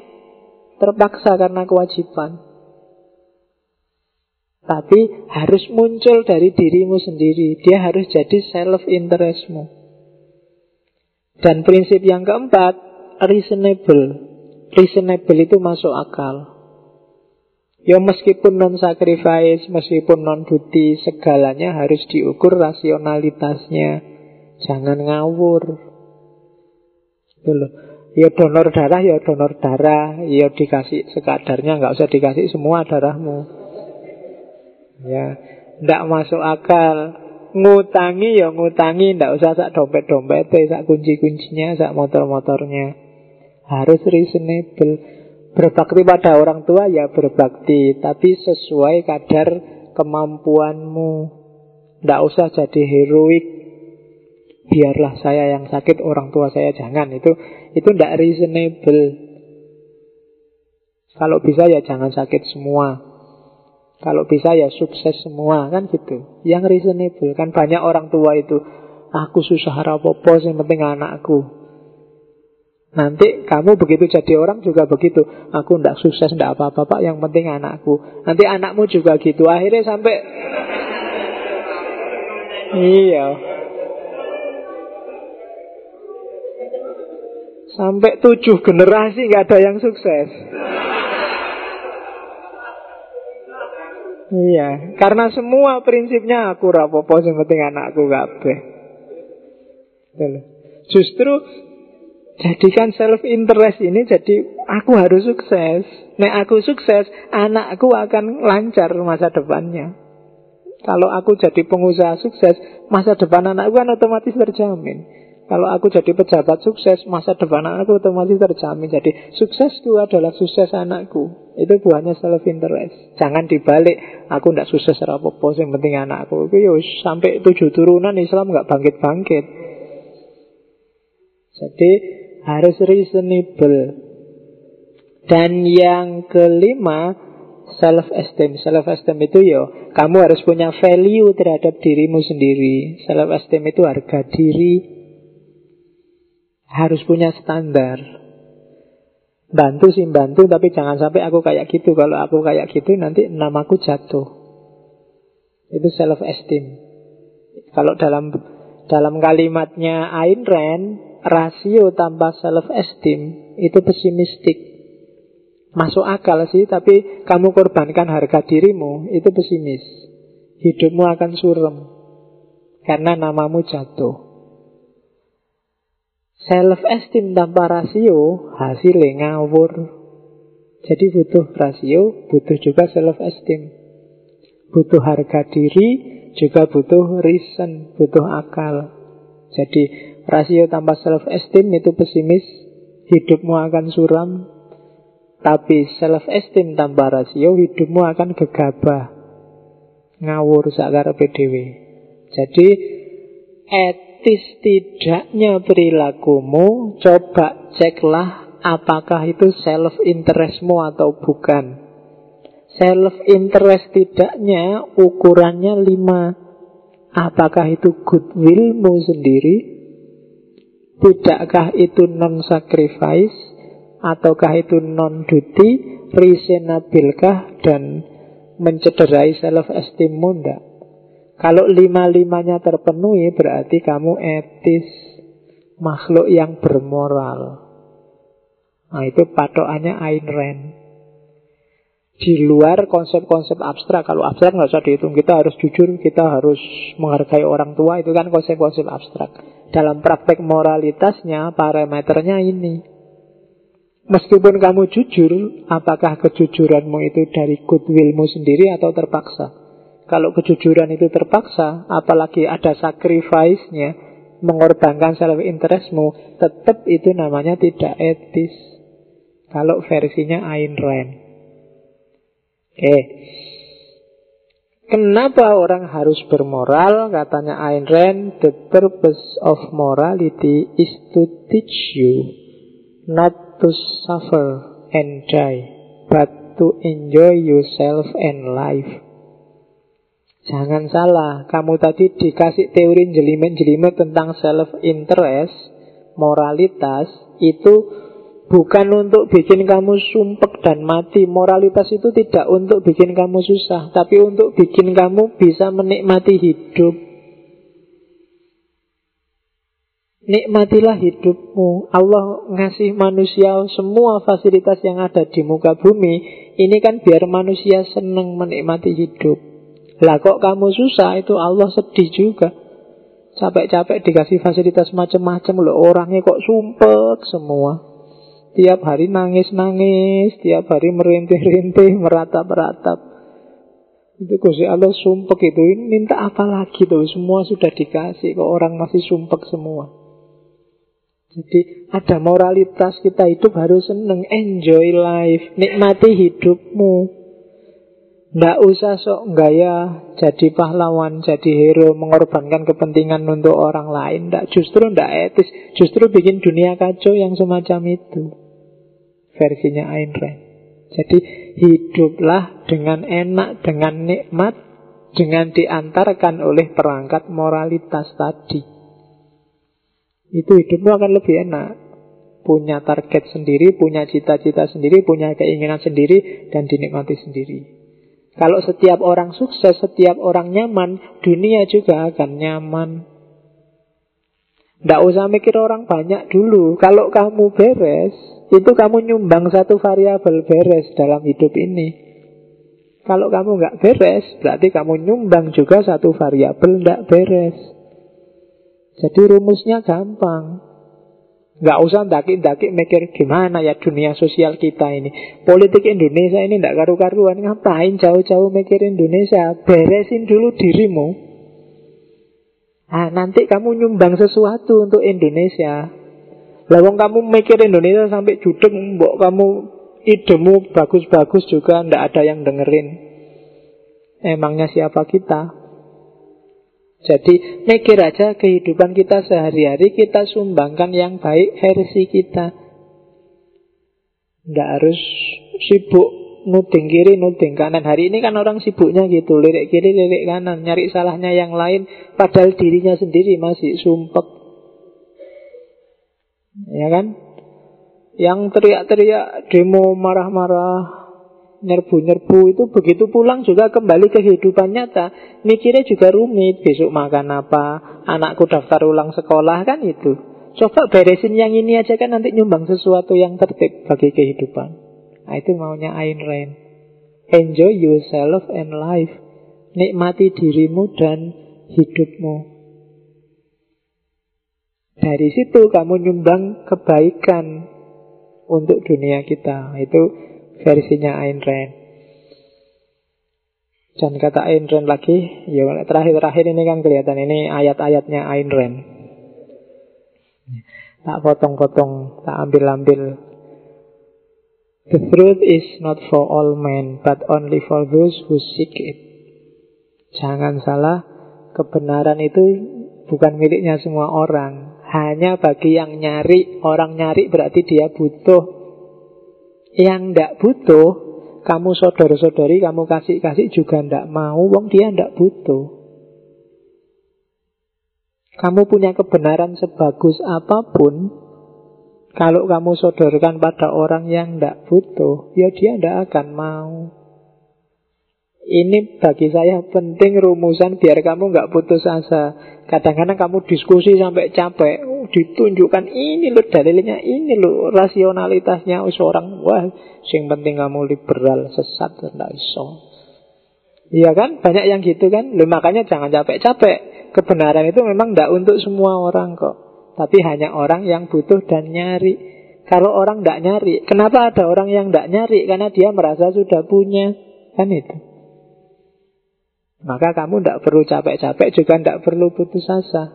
terpaksa karena kewajiban. Tapi harus muncul dari dirimu sendiri. Dia harus jadi self interestmu. Dan prinsip yang keempat, reasonable. Reasonable itu masuk akal. Ya meskipun non sacrifice, meskipun non duty, segalanya harus diukur rasionalitasnya. Jangan ngawur. Itu loh. Ya donor darah, ya donor darah. Ya dikasih sekadarnya, nggak usah dikasih semua darahmu. Ya, ndak masuk akal. Ngutangi ya ngutangi, ndak usah sak dompet-dompet, sak kunci-kuncinya, sak motor-motornya. Harus reasonable. Berbakti pada orang tua ya berbakti Tapi sesuai kadar kemampuanmu. Tidak usah jadi heroik. Biarlah saya yang sakit Orang tua saya jangan. Itu itu tidak reasonable. Kalau bisa ya jangan sakit semua Kalau bisa ya sukses semua Kan gitu Yang reasonable Kan banyak orang tua itu Aku susah rapopo Yang penting anakku Nanti kamu begitu jadi orang juga begitu. Aku ndak sukses, ndak apa-apa, Pak. Yang penting anakku. Nanti anakmu juga gitu. Akhirnya sampai... Iya. Sampai tujuh generasi nggak ada yang sukses. Iya, karena semua prinsipnya aku rapopo yang penting anakku kabeh. Justru jadikan self interest ini jadi aku harus sukses. Nek aku sukses, anakku akan lancar masa depannya. Kalau aku jadi pengusaha sukses, masa depan anakku kan otomatis terjamin. Kalau aku jadi pejabat sukses, masa depan anakku otomatis terjamin. Jadi suksesku adalah sukses anakku. Itu buahnya self interest. Jangan dibalik. Aku tidak sukses rapopo, yang penting anakku. Itu ya sampai tujuh turunan Islam nggak bangkit-bangkit. Jadi harus reasonable. Dan yang kelima self esteem. Self esteem itu yo, ya, kamu harus punya value terhadap dirimu sendiri. Self esteem itu harga diri harus punya standar. Bantu sih bantu, tapi jangan sampai aku kayak gitu. Kalau aku kayak gitu, nanti namaku jatuh. Itu self esteem. Kalau dalam dalam kalimatnya Ayn Rand, rasio tanpa self esteem itu pesimistik. Masuk akal sih, tapi kamu korbankan harga dirimu, itu pesimis. Hidupmu akan suram karena namamu jatuh. Self esteem tanpa rasio hasilnya ngawur. Jadi butuh rasio, butuh juga self esteem. Butuh harga diri, juga butuh reason, butuh akal. Jadi rasio tanpa self esteem itu pesimis, hidupmu akan suram. Tapi self esteem tanpa rasio, hidupmu akan gegabah. Ngawur sakar PDW. Jadi et etis tidaknya perilakumu, coba ceklah apakah itu self interestmu atau bukan. Self interest tidaknya ukurannya lima. Apakah itu goodwillmu sendiri? Tidakkah itu non-sacrifice? Ataukah itu non-duty? Reasonable-kah? Dan mencederai self-esteemmu? Tidak. Kalau lima-limanya terpenuhi berarti kamu etis Makhluk yang bermoral. Nah itu patokannya Ayn Rand. Di luar konsep-konsep abstrak Kalau abstrak nggak usah dihitung. Kita harus jujur, kita harus menghargai orang tua Itu kan konsep-konsep abstrak. Dalam praktek moralitasnya Parameternya ini. Meskipun kamu jujur Apakah kejujuranmu itu dari goodwillmu sendiri Atau terpaksa kalau kejujuran itu terpaksa, apalagi ada sacrifice-nya, mengorbankan self interestmu, tetap itu namanya tidak etis. Kalau versinya Ayn Rand. Oke. Kenapa orang harus bermoral? Katanya Ayn Rand, the purpose of morality is to teach you not to suffer and die, but to enjoy yourself and life. Jangan salah, kamu tadi dikasih teori jelimet-jelimet tentang self-interest, moralitas, itu bukan untuk bikin kamu sumpek dan mati. Moralitas itu tidak untuk bikin kamu susah, tapi untuk bikin kamu bisa menikmati hidup. Nikmatilah hidupmu. Allah ngasih manusia semua fasilitas yang ada di muka bumi. Ini kan biar manusia senang menikmati hidup. Lah kok kamu susah itu Allah sedih juga. Capek-capek dikasih fasilitas macam-macam loh orangnya kok sumpek semua. Tiap hari nangis-nangis, tiap hari merintih-rintih, meratap-ratap. Itu Gusti Allah sumpek itu. Minta apa lagi tuh? Semua sudah dikasih, kok orang masih sumpek semua. Jadi ada moralitas kita hidup harus seneng, enjoy life, nikmati hidupmu. Nggak usah sok gaya jadi pahlawan, jadi hero, mengorbankan kepentingan untuk orang lain. Nggak, justru nggak etis. Justru bikin dunia kacau yang semacam itu. Versinya Ayn Rand. Jadi hiduplah dengan enak, dengan nikmat, dengan diantarkan oleh perangkat moralitas tadi. Itu hidupmu akan lebih enak. punya target sendiri, punya cita-cita sendiri, punya keinginan sendiri, dan dinikmati sendiri. Kalau setiap orang sukses, setiap orang nyaman, dunia juga akan nyaman. Tidak usah mikir orang banyak dulu. Kalau kamu beres, itu kamu nyumbang satu variabel beres dalam hidup ini. Kalau kamu nggak beres, berarti kamu nyumbang juga satu variabel nggak beres. Jadi rumusnya gampang. Nggak usah daki-daki mikir gimana ya dunia sosial kita ini. Politik Indonesia ini nggak karu-karuan. Ngapain jauh-jauh mikir Indonesia? Beresin dulu dirimu. Nah, nanti kamu nyumbang sesuatu untuk Indonesia. Lawang kamu mikir Indonesia sampai judek, mbok kamu idemu bagus-bagus juga ndak ada yang dengerin. Emangnya siapa kita? Jadi mikir aja kehidupan kita sehari-hari kita sumbangkan yang baik versi kita. Nggak harus sibuk nuding kiri, nuding kanan. Hari ini kan orang sibuknya gitu, lirik kiri, lirik kanan, nyari salahnya yang lain, padahal dirinya sendiri masih sumpek. Ya kan? Yang teriak-teriak, demo marah-marah, nyerbu-nyerbu itu begitu pulang juga kembali ke kehidupan nyata. Mikirnya juga rumit, besok makan apa, anakku daftar ulang sekolah kan itu. Coba beresin yang ini aja kan nanti nyumbang sesuatu yang tertib bagi kehidupan. Nah, itu maunya Ayn Rand. Enjoy yourself and life. Nikmati dirimu dan hidupmu. Dari situ kamu nyumbang kebaikan untuk dunia kita. Itu versinya Ayn Rand. Dan kata Ayn Rand lagi, ya terakhir-terakhir ini kan kelihatan ini ayat-ayatnya Ayn Rand. Tak potong-potong, tak ambil-ambil The truth is not for all men, but only for those who seek it. Jangan salah, kebenaran itu bukan miliknya semua orang. Hanya bagi yang nyari, orang nyari berarti dia butuh. Yang ndak butuh, kamu saudara-saudari, kamu kasih-kasih juga ndak mau, wong dia ndak butuh. Kamu punya kebenaran sebagus apa pun, kalau kamu sodorkan pada orang yang tidak butuh, ya dia tidak akan mau. Ini bagi saya penting rumusan biar kamu nggak putus asa. Kadang-kadang kamu diskusi sampai capek, ditunjukkan ini loh dalilnya, ini loh rasionalitasnya seorang. Wah, yang penting kamu liberal, sesat, tidak iso. Iya kan? Banyak yang gitu kan? Loh, makanya jangan capek-capek. Kebenaran itu memang tidak untuk semua orang kok. Tapi hanya orang yang butuh dan nyari. Kalau orang tidak nyari, kenapa ada orang yang tidak nyari? Karena dia merasa sudah punya. Kan itu. Maka kamu tidak perlu capek-capek juga tidak perlu putus asa.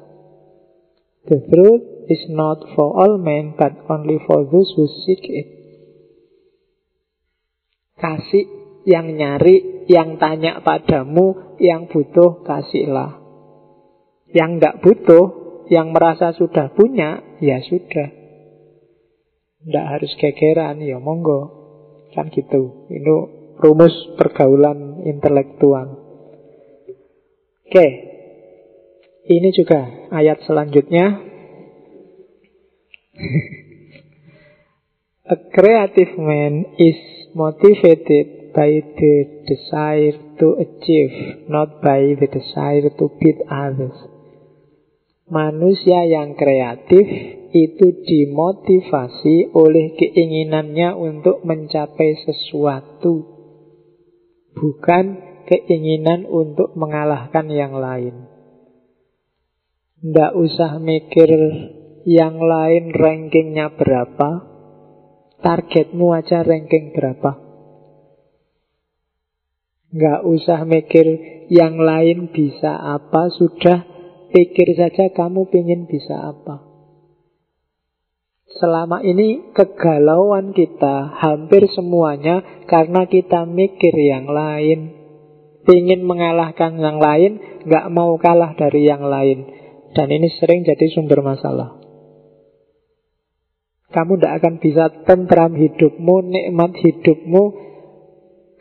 The truth is not for all men, but only for those who seek it. Kasih yang nyari, yang tanya padamu, yang butuh, kasihlah. Yang tidak butuh, yang merasa sudah punya, ya sudah. Tidak harus gegeran, ya monggo. Kan gitu. Ini rumus pergaulan intelektual. Oke. Ini juga ayat selanjutnya. A creative man is motivated by the desire to achieve, not by the desire to beat others. Manusia yang kreatif itu dimotivasi oleh keinginannya untuk mencapai sesuatu, bukan keinginan untuk mengalahkan yang lain. Tidak usah mikir yang lain rankingnya berapa, targetmu aja ranking berapa. Nggak usah mikir yang lain bisa apa, sudah Pikir saja kamu ingin bisa apa. Selama ini kegalauan kita hampir semuanya karena kita mikir yang lain. Ingin mengalahkan yang lain, nggak mau kalah dari yang lain. Dan ini sering jadi sumber masalah. Kamu tidak akan bisa tentram hidupmu, nikmat hidupmu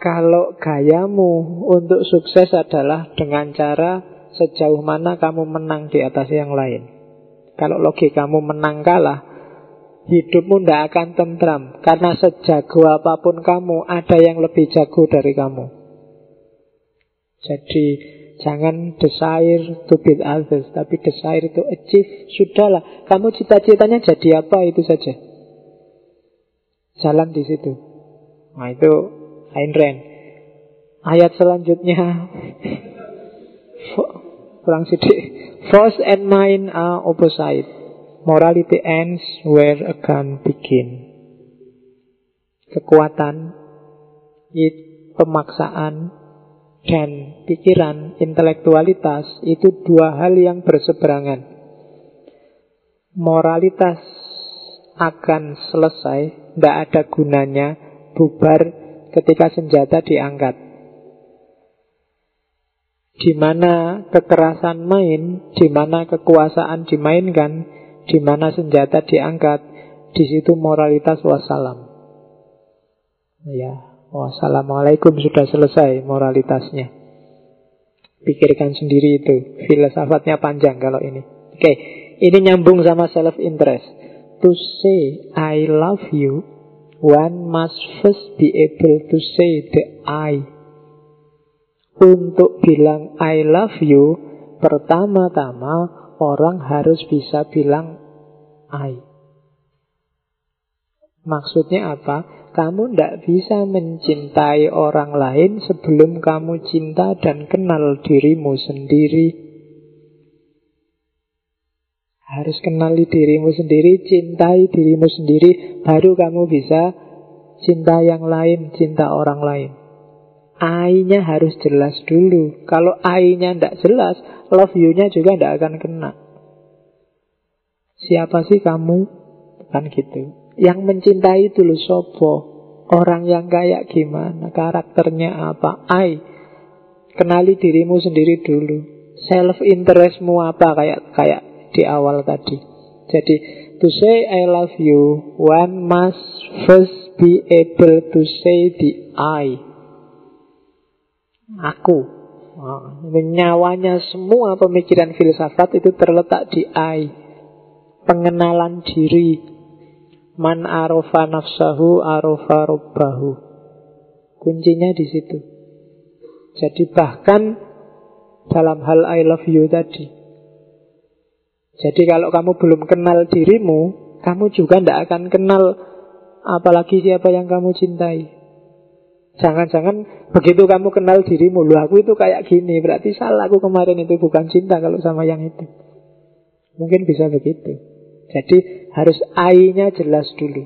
kalau gayamu untuk sukses adalah dengan cara sejauh mana kamu menang di atas yang lain. Kalau logikamu menang kalah, hidupmu tidak akan tentram. Karena sejago apa pun kamu, ada yang lebih jago dari kamu. Jadi jangan desire to beat others, tapi desire to achieve. Sudahlah, kamu cita-citanya jadi apa itu saja. Jalan di situ. Nah itu Ayn Rand. Ayat selanjutnya kurang sedikit. Force and mind are opposite. Morality ends where a gun begin. Kekuatan, pemaksaan, dan pikiran, intelektualitas itu dua hal yang berseberangan. Moralitas akan selesai, tidak ada gunanya, bubar ketika senjata diangkat. Di mana kekerasan main, di mana kekuasaan dimainkan, di mana senjata diangkat, di situ moralitas wassalam. Ya, wassalamualaikum sudah selesai moralitasnya. Pikirkan sendiri itu, filosofatnya panjang kalau ini. Oke, ini nyambung sama self interest. To say I love you, one must first be able to say the I untuk bilang I love you, pertama-tama orang harus bisa bilang I. Maksudnya apa? Kamu tidak bisa mencintai orang lain sebelum kamu cinta dan kenal dirimu sendiri. Harus kenali dirimu sendiri, cintai dirimu sendiri, baru kamu bisa cinta yang lain, cinta orang lain. I-nya harus jelas dulu. Kalau I-nya tidak jelas, love you-nya juga tidak akan kena. Siapa sih kamu? Kan gitu. Yang mencintai dulu sopo. Orang yang kayak gimana? Karakternya apa? I. Kenali dirimu sendiri dulu. Self interestmu apa kayak kayak di awal tadi. Jadi to say I love you, one must first be able to say the I aku. Nyawanya semua pemikiran filsafat itu terletak di I. Pengenalan diri. Man arofa nafsahu arofa robbahu. Kuncinya di situ. Jadi bahkan dalam hal I love you tadi. Jadi kalau kamu belum kenal dirimu, kamu juga tidak akan kenal apalagi siapa yang kamu cintai. Jangan-jangan begitu kamu kenal dirimu, lu aku itu kayak gini, berarti salah aku kemarin itu bukan cinta kalau sama yang itu. Mungkin bisa begitu. Jadi harus I-nya jelas dulu.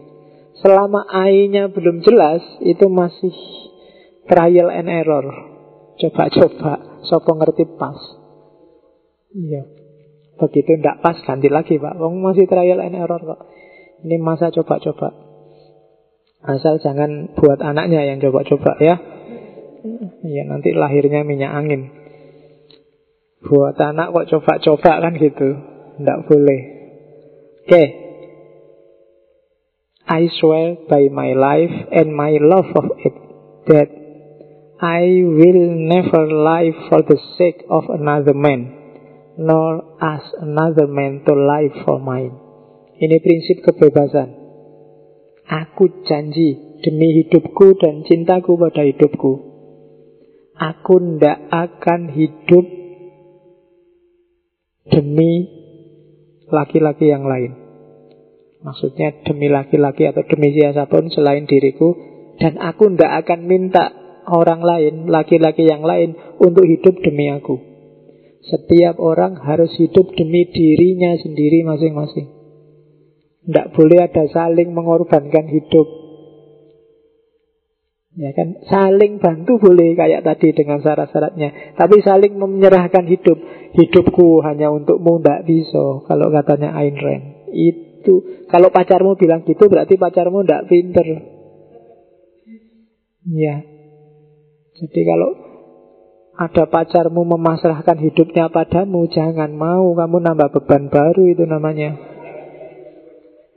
Selama I-nya belum jelas, itu masih trial and error. Coba-coba, sopo ngerti pas. Iya. Begitu ndak pas, ganti lagi Pak. Wong masih trial and error kok. Ini masa coba-coba. Asal jangan buat anaknya yang coba-coba ya. Ya nanti lahirnya minyak angin. Buat anak kok coba-coba kan gitu. Tidak boleh. Okay. I swear by my life and my love of it that I will never lie for the sake of another man, nor ask another man to lie for mine. Ini prinsip kebebasan. Aku janji demi hidupku dan cintaku pada hidupku. Aku ndak akan hidup demi laki-laki yang lain. Maksudnya demi laki-laki atau demi siapa pun selain diriku. Dan aku ndak akan minta orang lain, laki-laki yang lain untuk hidup demi aku. Setiap orang harus hidup demi dirinya sendiri masing-masing. Tidak boleh ada saling mengorbankan hidup. Ya kan, saling bantu boleh kayak tadi dengan syarat-syaratnya. Tapi saling menyerahkan hidup. Hidupku hanya untukmu tidak bisa. Kalau katanya Ayn Rand. Itu kalau pacarmu bilang gitu berarti pacarmu tidak pinter. Ya. Jadi kalau ada pacarmu memasrahkan hidupnya padamu, jangan mau kamu nambah beban baru itu namanya.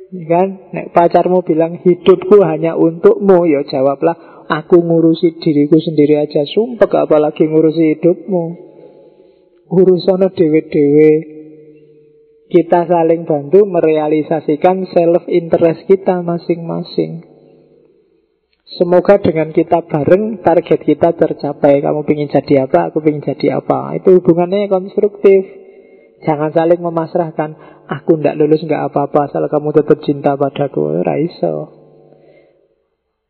Ya kan? Nek pacarmu bilang hidupku hanya untukmu, ya jawablah aku ngurusi diriku sendiri aja. Sumpah apalagi ngurusi hidupmu. Urusan dewe-dewe. Kita saling bantu merealisasikan self-interest kita masing-masing. Semoga dengan kita bareng target kita tercapai. Kamu ingin jadi apa, aku ingin jadi apa. Itu hubungannya konstruktif. Jangan saling memasrahkan. Aku ndak lulus nggak apa-apa asal kamu tetap cinta padaku. Raiso.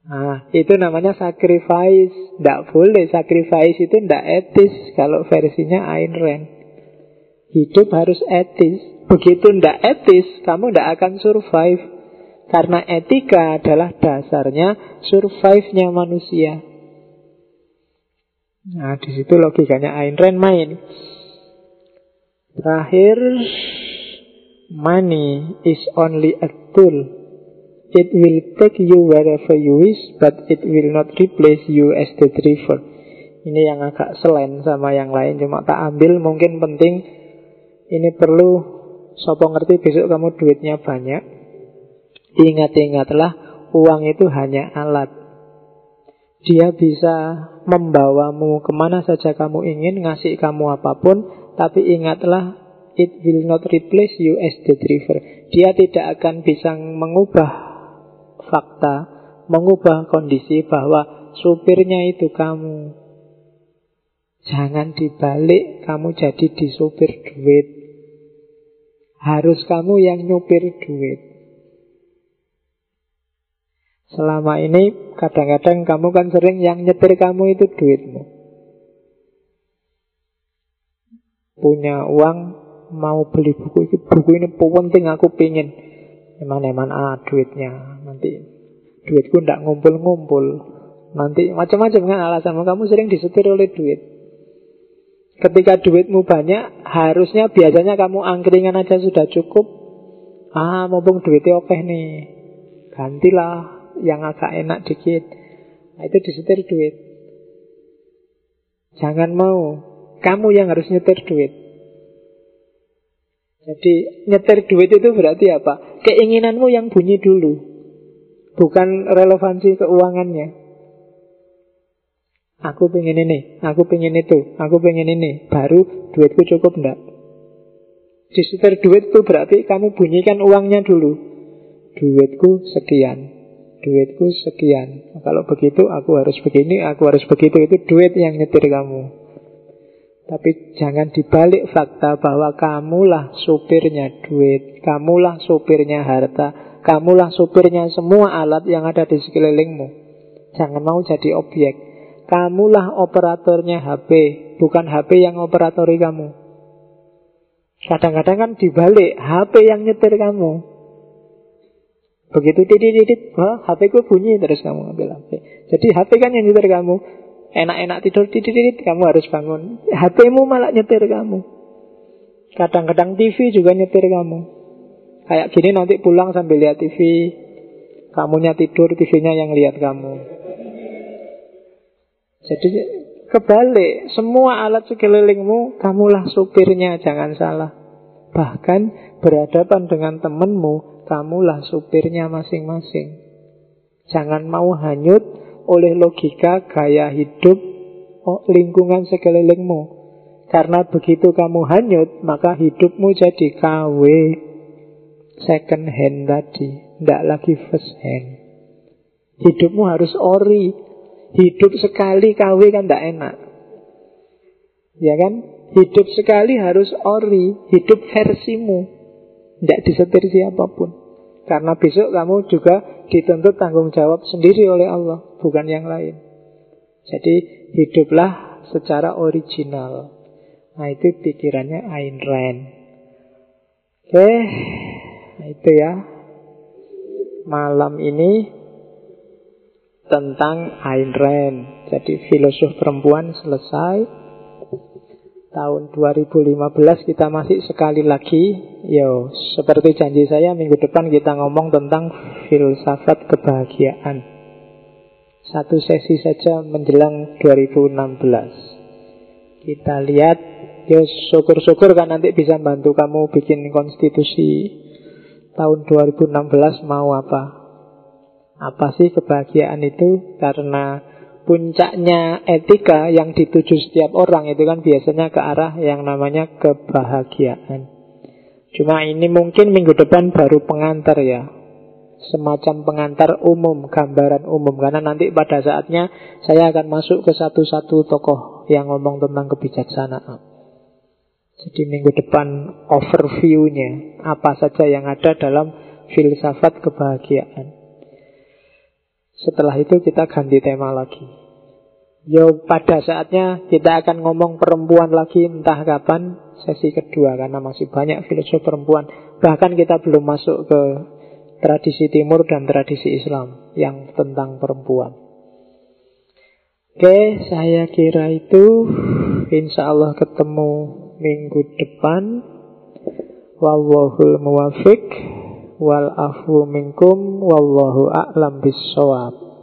Nah, itu namanya sacrifice. Ndak boleh sacrifice itu ndak etis kalau versinya Ayn Rand. Hidup harus etis. Begitu ndak etis, kamu ndak akan survive. Karena etika adalah dasarnya survive-nya manusia. Nah, di situ logikanya Ayn Rand main. Terakhir, money is only a tool. It will take you wherever you wish, but it will not replace you as the driver. Ini yang agak selain sama yang lain, cuma tak ambil mungkin penting. Ini perlu Sopo ngerti besok kamu duitnya banyak Ingat-ingatlah Uang itu hanya alat Dia bisa membawamu ke mana saja kamu ingin Ngasih kamu apa pun Tapi ingatlah It will not replace you as the driver Dia tidak akan bisa mengubah fakta Mengubah kondisi bahwa Supirnya itu kamu Jangan dibalik Kamu jadi disupir duit harus kamu yang nyupir duit. Selama ini kadang-kadang kamu kan sering yang nyetir kamu itu duitmu. Punya uang mau beli buku itu buku ini penting aku pingin. Eman-eman ah duitnya nanti duitku ndak ngumpul-ngumpul. Nanti macam-macam kan alasan kamu sering disetir oleh duit. Ketika duitmu banyak, harusnya biasanya kamu angkringan aja sudah cukup. Ah, mumpung duitnya oke nih. Gantilah yang agak enak dikit. Nah, itu disetir duit. Jangan mau. Kamu yang harus nyetir duit. Jadi nyetir duit itu berarti apa? Keinginanmu yang bunyi dulu. Bukan relevansi keuangannya. Aku pengen ini, aku pengen itu, aku pengen ini. Baru duitku cukup enggak? Di setir duit itu berarti kamu bunyikan uangnya dulu. Duitku sekian, duitku sekian. Kalau begitu aku harus begini, aku harus begitu. Itu duit yang nyetir kamu. Tapi jangan dibalik fakta bahwa kamulah supirnya duit, kamulah supirnya harta, kamulah supirnya semua alat yang ada di sekelilingmu. Jangan mau jadi objek. Kamulah operatornya HP, bukan HP yang operatori kamu. Kadang-kadang kan dibalik, HP yang nyetir kamu. Begitu titit-titit, HP ku bunyi terus kamu ambil HP. Jadi HP kan yang nyetir kamu. Enak-enak tidur titit-titit, kamu harus bangun. HPmu malah nyetir kamu. Kadang-kadang TV juga nyetir kamu. Kayak gini nanti pulang sambil lihat TV, kamunya tidur, TV-nya yang lihat kamu. Jadi kebalik, semua alat sekelilingmu, kamulah supirnya, jangan salah. Bahkan berhadapan dengan temanmu, kamulah supirnya masing-masing. Jangan mau hanyut oleh logika gaya hidup oh, lingkungan sekelilingmu. Karena begitu kamu hanyut, maka hidupmu jadi KW. Second hand tadi, tidak lagi first hand. Hidupmu harus ori, Hidup sekali KW kan tidak enak. Ya kan? Hidup sekali harus ori, hidup versimu. Tidak disetir siapa pun. Karena besok kamu juga dituntut tanggung jawab sendiri oleh Allah, bukan yang lain. Jadi hiduplah secara original. Nah itu pikirannya Ayn Rand. Oke, nah itu ya. Malam ini tentang Ayn Rand. Jadi filosof perempuan selesai. Tahun 2015 kita masih sekali lagi. Yo, seperti janji saya minggu depan kita ngomong tentang filsafat kebahagiaan. Satu sesi saja menjelang 2016. Kita lihat, yo syukur-syukur kan nanti bisa bantu kamu bikin konstitusi tahun 2016 mau apa. Apa sih kebahagiaan itu? Karena puncaknya etika yang dituju setiap orang itu kan biasanya ke arah yang namanya kebahagiaan. Cuma ini mungkin minggu depan baru pengantar ya. Semacam pengantar umum, gambaran umum. Karena nanti pada saatnya saya akan masuk ke satu-satu tokoh yang ngomong tentang kebijaksanaan. Jadi minggu depan overview-nya apa saja yang ada dalam filsafat kebahagiaan. Setelah itu kita ganti tema lagi. Yo pada saatnya kita akan ngomong perempuan lagi entah kapan sesi kedua karena masih banyak filsuf perempuan. Bahkan kita belum masuk ke tradisi timur dan tradisi Islam yang tentang perempuan. Oke, saya kira itu insya Allah ketemu minggu depan. Wallahul muwafiq wal afu minkum wallahu a'lam bissawab.